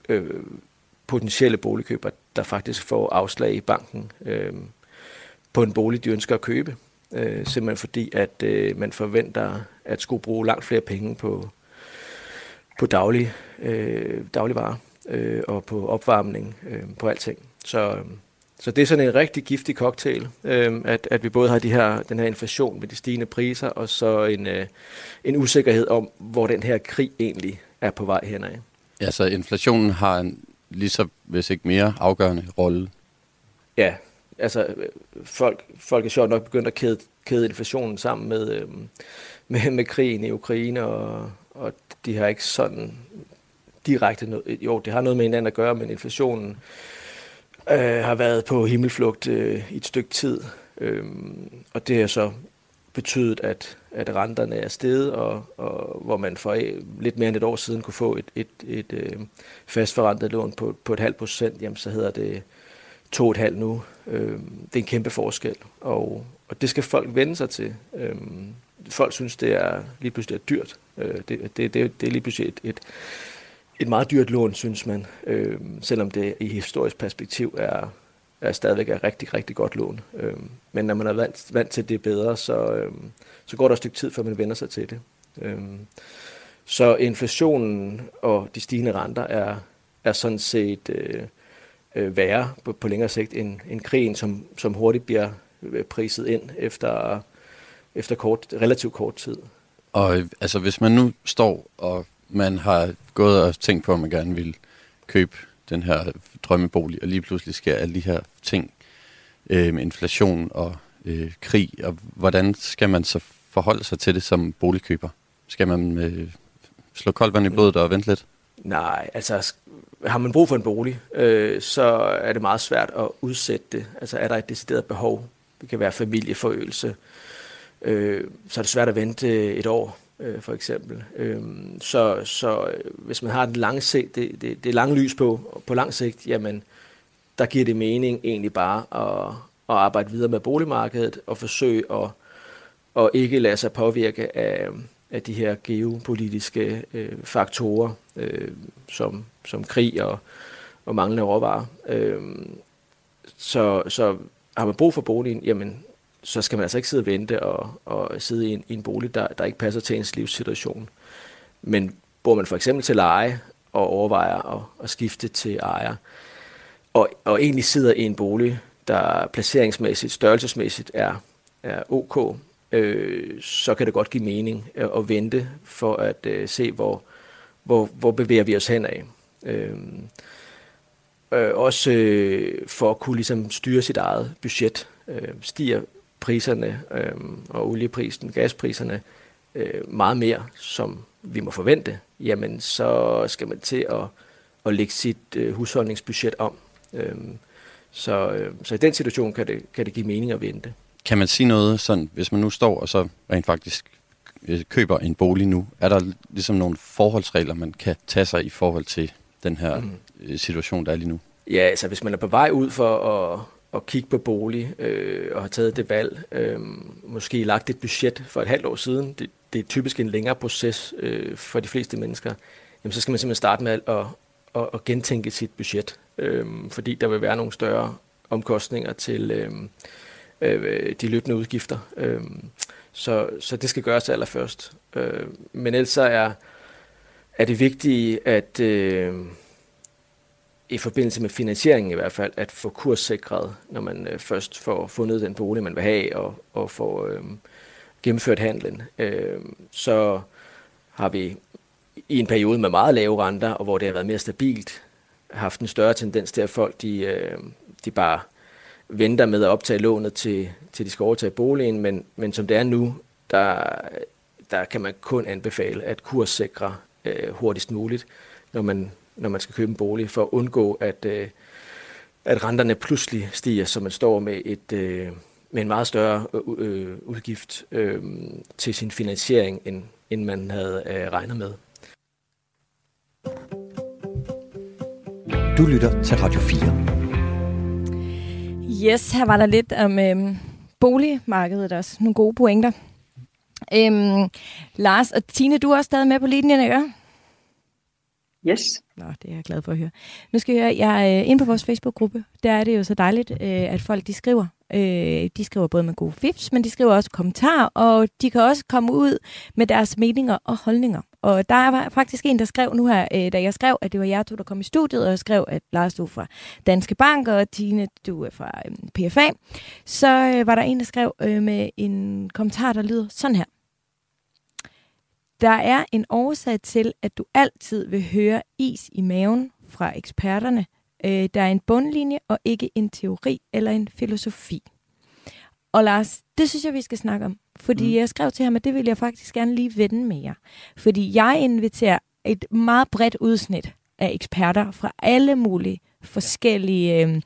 øh, potentielle boligkøbere, der faktisk får afslag i banken øh, på en bolig, de ønsker at købe. Øh, simpelthen fordi, at øh, man forventer at skulle bruge langt flere penge på, på daglig, øh, dagligvarer øh, og på opvarmning, øh, på alting. Så, øh, så det er sådan en rigtig giftig cocktail, øh, at, at vi både har de her, den her inflation med de stigende priser, og så en, øh, en usikkerhed om, hvor den her krig egentlig er på vej henad. Ja, så inflationen har en lige så, hvis ikke mere, afgørende rolle. Ja, altså folk, folk er sjovt nok begyndt at kæde, kæde inflationen sammen med, øh, med, med krigen i Ukraine, og, og de har ikke sådan direkte noget, jo, det har noget med hinanden at gøre, men inflationen øh, har været på himmelflugt øh, i et stykke tid, øh, og det har så betydet, at, at renterne er steget, og, og hvor man for øh, lidt mere end et år siden kunne få et, et, et, øh, fastforrentet lån på, på et halvt procent, jamen så hedder det to et halvt nu. Øh, det er en kæmpe forskel, og, og det skal folk vende sig til. Øh, folk synes, det er lige pludselig er dyrt. Øh, det, det, det, det er lige pludselig et, et, et meget dyrt lån, synes man, øh, selvom det i historisk perspektiv er, er stadigvæk er rigtig, rigtig godt lån. Øh, men når man er vant, vant til det bedre, så, øh, så går der et stykke tid, før man vender sig til det. Øh, så inflationen og de stigende renter er, er sådan set øh, øh, værre på, på længere sigt end, end krigen, som, som hurtigt bliver øh, priset ind efter, efter kort, relativt kort tid. Og øh, altså, hvis man nu står, og man har gået og tænkt på, at man gerne vil købe den her drømmebolig, og lige pludselig sker alle de her ting øh, med inflation og øh, krig, og hvordan skal man så forholde sig til det som boligkøber? Skal man øh, slå koldt vand i blodet og vente lidt? Nej, altså har man brug for en bolig, øh, så er det meget svært at udsætte det. Altså er der et decideret behov, det kan være familieforøgelse, øh, så er det svært at vente øh, et år, øh, for eksempel. Øh, så, så øh, hvis man har det, lange sigt, det, det, det er lange lys på, på lang sigt, jamen der giver det mening egentlig bare at, at arbejde videre med boligmarkedet og forsøge at, at ikke lade sig påvirke af, af de her geopolitiske øh, faktorer, øh, som, som krig og, og manglende råvarer. Øh, så, så har man brug for boligen, jamen, så skal man altså ikke sidde og vente og, og sidde i en, i en bolig, der, der ikke passer til ens livssituation. Men bor man for eksempel til leje og overvejer at, at skifte til ejer, og, og egentlig sidder i en bolig, der placeringsmæssigt, størrelsesmæssigt er, er ok, øh, så kan det godt give mening at, at vente for at øh, se, hvor, hvor, hvor bevæger vi os henad. Øh, øh, også øh, for at kunne ligesom styre sit eget budget. Øh, stiger priserne øh, og olieprisen, gaspriserne øh, meget mere, som vi må forvente, jamen så skal man til at, at lægge sit øh, husholdningsbudget om. Øh, så, øh, så i den situation kan det, kan det give mening at vente. Kan man sige noget sådan, hvis man nu står og så rent faktisk øh, køber en bolig nu, er der ligesom nogle forholdsregler, man kan tage sig i forhold til den her mm. situation, der er lige nu? Ja, altså hvis man er på vej ud for at, at kigge på bolig øh, og har taget det valg, øh, måske lagt et budget for et halvt år siden, det, det er typisk en længere proces øh, for de fleste mennesker, jamen så skal man simpelthen starte med at, at, at, at gentænke sit budget, øh, fordi der vil være nogle større omkostninger til øh, øh, de løbende udgifter. Øh, så, så det skal gøres allerførst. Øh, men ellers så er, er det vigtigt, at øh, i forbindelse med finansieringen i hvert fald, at få kurssikret, når man øh, først får fundet den bolig, man vil have, og, og får øh, gennemført handlen. Øh, så har vi i en periode med meget lave renter, og hvor det har været mere stabilt, haft en større tendens til, at folk de, øh, de bare venter med at optage lånet til, til de skal overtage boligen, men, men som det er nu, der, der kan man kun anbefale at kurssikre øh, hurtigst muligt, når man, når man skal købe en bolig, for at undgå, at, øh, at renterne pludselig stiger, så man står med et... Øh, med en meget større øh, udgift øh, til sin finansiering, end, end man havde øh, regnet med. Du lytter til Radio 4. Yes, her var der lidt om øh, boligmarkedet også. Nogle gode pointer. Øhm, Lars og Tine, du er også stadig med på linjen, ikke? Yes. Nå, det er jeg glad for at høre. Nu skal jeg, jeg er øh, inde på vores Facebook-gruppe. Der er det jo så dejligt, øh, at folk de skriver. Øh, de skriver både med gode fifs, men de skriver også kommentarer, og de kan også komme ud med deres meninger og holdninger. Og der var faktisk en, der skrev nu her, da jeg skrev, at det var jer to, der kom i studiet, og jeg skrev, at Lars, du fra Danske Bank, og Tine, du er fra PFA. Så var der en, der skrev med en kommentar, der lyder sådan her. Der er en årsag til, at du altid vil høre is i maven fra eksperterne. Øh, der er en bundlinje og ikke en teori eller en filosofi. Og Lars, det synes jeg, vi skal snakke om. Fordi mm. jeg skrev til ham, at det vil jeg faktisk gerne lige vende med jer. Fordi jeg inviterer et meget bredt udsnit af eksperter fra alle mulige forskellige øh,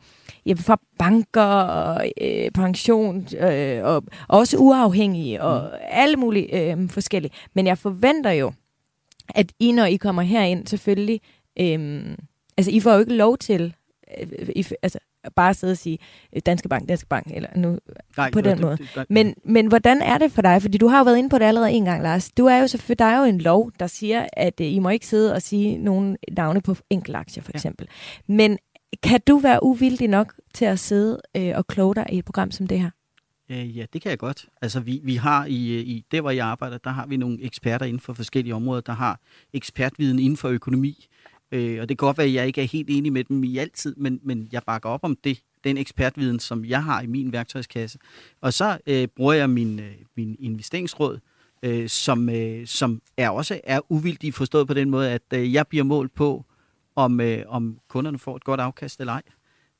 ja, fra banker og øh, pension, øh, og også uafhængige og mm. alle mulige øh, forskellige. Men jeg forventer jo, at I, når I kommer herind, selvfølgelig, øh, altså I får jo ikke lov til, øh, I, altså bare sidde og sige øh, Danske Bank, Danske Bank, eller nu Nej, på den det, måde. Det, det, men, men hvordan er det for dig? Fordi du har jo været inde på det allerede en gang, Lars. Du er jo selvfølgelig, der er jo en lov, der siger, at uh, I må ikke sidde og sige nogle navne på enkeltaktier, for eksempel. Ja. Men kan du være uvildig nok til at sidde øh, og kloge dig i et program som det her? Øh, ja, det kan jeg godt. Altså, vi, vi har i, i det, hvor jeg arbejder, der har vi nogle eksperter inden for forskellige områder, der har ekspertviden inden for økonomi. Øh, og det kan godt være, at jeg ikke er helt enig med dem i altid, men, men jeg bakker op om det, den ekspertviden, som jeg har i min værktøjskasse. Og så øh, bruger jeg min, øh, min investeringsråd, øh, som, øh, som er også er uvildig forstået på den måde, at øh, jeg bliver målt på, om, øh, om kunderne får et godt afkast eller ej.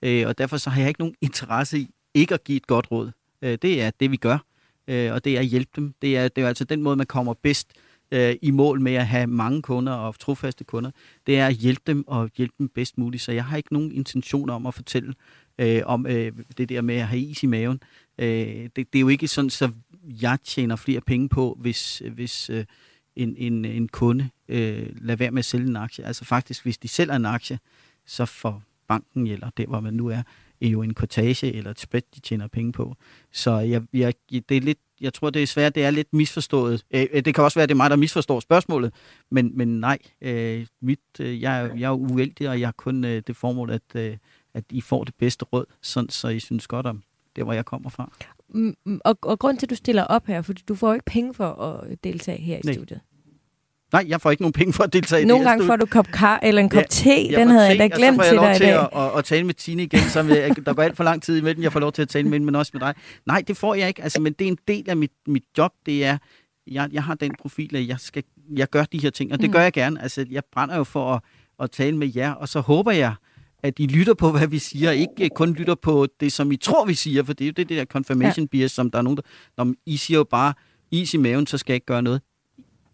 Øh, og derfor så har jeg ikke nogen interesse i ikke at give et godt råd. Øh, det er det, vi gør, øh, og det er at hjælpe dem. Det er, det er altså den måde, man kommer bedst øh, øh, i mål med at have mange kunder og trofaste kunder. Det er at hjælpe dem og hjælpe dem bedst muligt. Så jeg har ikke nogen intention om at fortælle øh, om øh, det der med at have is i maven. Øh, det, det er jo ikke sådan, så jeg tjener flere penge på, hvis, hvis øh, en, en, en kunde øh, lader være med at sælge en aktie. Altså faktisk, hvis de sælger en aktie, så får banken, eller der hvor man nu er, er jo en kortage eller et spread, de tjener penge på. Så jeg, jeg, det er lidt, jeg tror, det er svært, det er lidt misforstået. Øh, det kan også være, det er mig, der misforstår spørgsmålet, men, men nej, øh, mit, øh, jeg, jeg er uheldig, og jeg har kun øh, det formål, at, øh, at I får det bedste råd, sådan, så I synes godt om det, hvor jeg kommer fra. Mm, mm, og, og grund til, at du stiller op her, fordi du får ikke penge for at deltage her i Nej. studiet. Nej, jeg får ikke nogen penge for at deltage Nogle i det. Nogle gange får du kop kar eller en kop ja, te, den havde jeg da glemt til dig i dag. Og så får jeg lov til at, at, at tale med Tine igen, så der går alt for lang tid imellem, jeg får lov til at tale med men også med dig. Nej, det får jeg ikke, altså, men det er en del af mit, mit job, det er, jeg, jeg har den profil, at jeg, skal, jeg gør de her ting, og det mm. gør jeg gerne. Altså, jeg brænder jo for at, at tale med jer, og så håber jeg, at I lytter på, hvad vi siger, ikke kun lytter på det, som I tror, vi siger, for det er jo det, det der confirmation ja. bias, som der er nogen, der... Når I siger jo bare, is i maven, så skal jeg ikke gøre noget.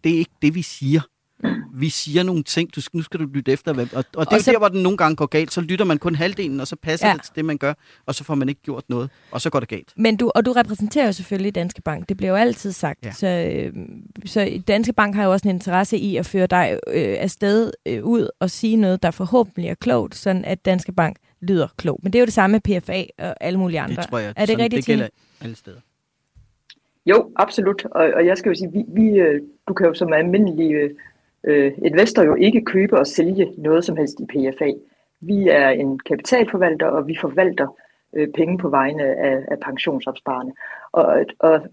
Det er ikke det, vi siger vi siger nogle ting, du, nu skal du lytte efter. Hvad, og, og det er så, der, hvor den nogle gange går galt. Så lytter man kun halvdelen, og så passer ja. det til det, man gør, og så får man ikke gjort noget, og så går det galt. Men du, og du repræsenterer jo selvfølgelig Danske Bank. Det bliver jo altid sagt. Ja. Så, øh, så Danske Bank har jo også en interesse i at føre dig øh, afsted øh, ud og sige noget, der forhåbentlig er klogt, sådan at Danske Bank lyder klogt. Men det er jo det samme med PFA og alle mulige andre. Det tror jeg. Er det sådan, rigtigt, Det gælder alle steder. Jo, absolut. Og, og jeg skal jo sige, vi, vi, øh, du kan jo som almindelig øh, investor jo ikke købe og sælge noget som helst i PFA. Vi er en kapitalforvalter, og vi forvalter øh, penge på vegne af, af pensionsopsparerne. Og, og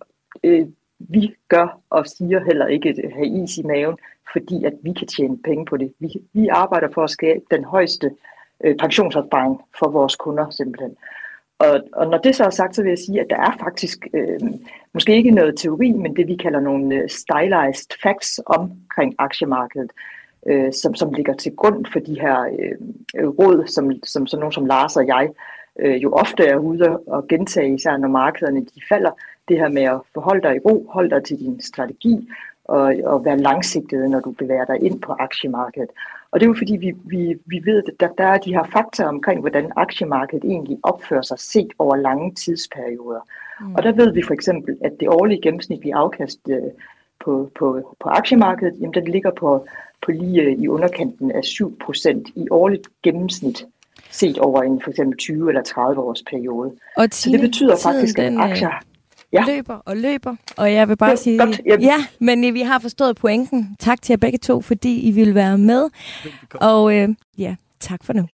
øh, vi gør og siger heller ikke at øh, have is i maven, fordi at vi kan tjene penge på det. Vi, vi arbejder for at skabe den højeste øh, pensionsopsparing for vores kunder simpelthen. Og, og når det så er sagt, så vil jeg sige, at der er faktisk øh, måske ikke noget teori, men det vi kalder nogle øh, stylized facts omkring aktiemarkedet, øh, som, som ligger til grund for de her øh, råd, som, som sådan nogen som Lars og jeg øh, jo ofte er ude og gentage, især når markederne de falder, det her med at forholde dig i ro, holde dig til din strategi og, og være langsigtet, når du bevæger dig ind på aktiemarkedet. Og det er jo fordi, vi, vi, vi ved, at der, der er de her fakta omkring, hvordan aktiemarkedet egentlig opfører sig set over lange tidsperioder. Mm. Og der ved vi for eksempel, at det årlige gennemsnitlige afkast øh, på, på, på aktiemarkedet, jamen den ligger på, på lige øh, i underkanten af 7% i årligt gennemsnit set over en for eksempel 20 eller 30 års periode. Og Tine, så det betyder faktisk, at den, aktier ja. løber og løber. Og jeg vil bare ja, sige, godt. ja, men vi har forstået pointen. Tak til jer begge to, fordi I vil være med. Og øh, ja, tak for nu.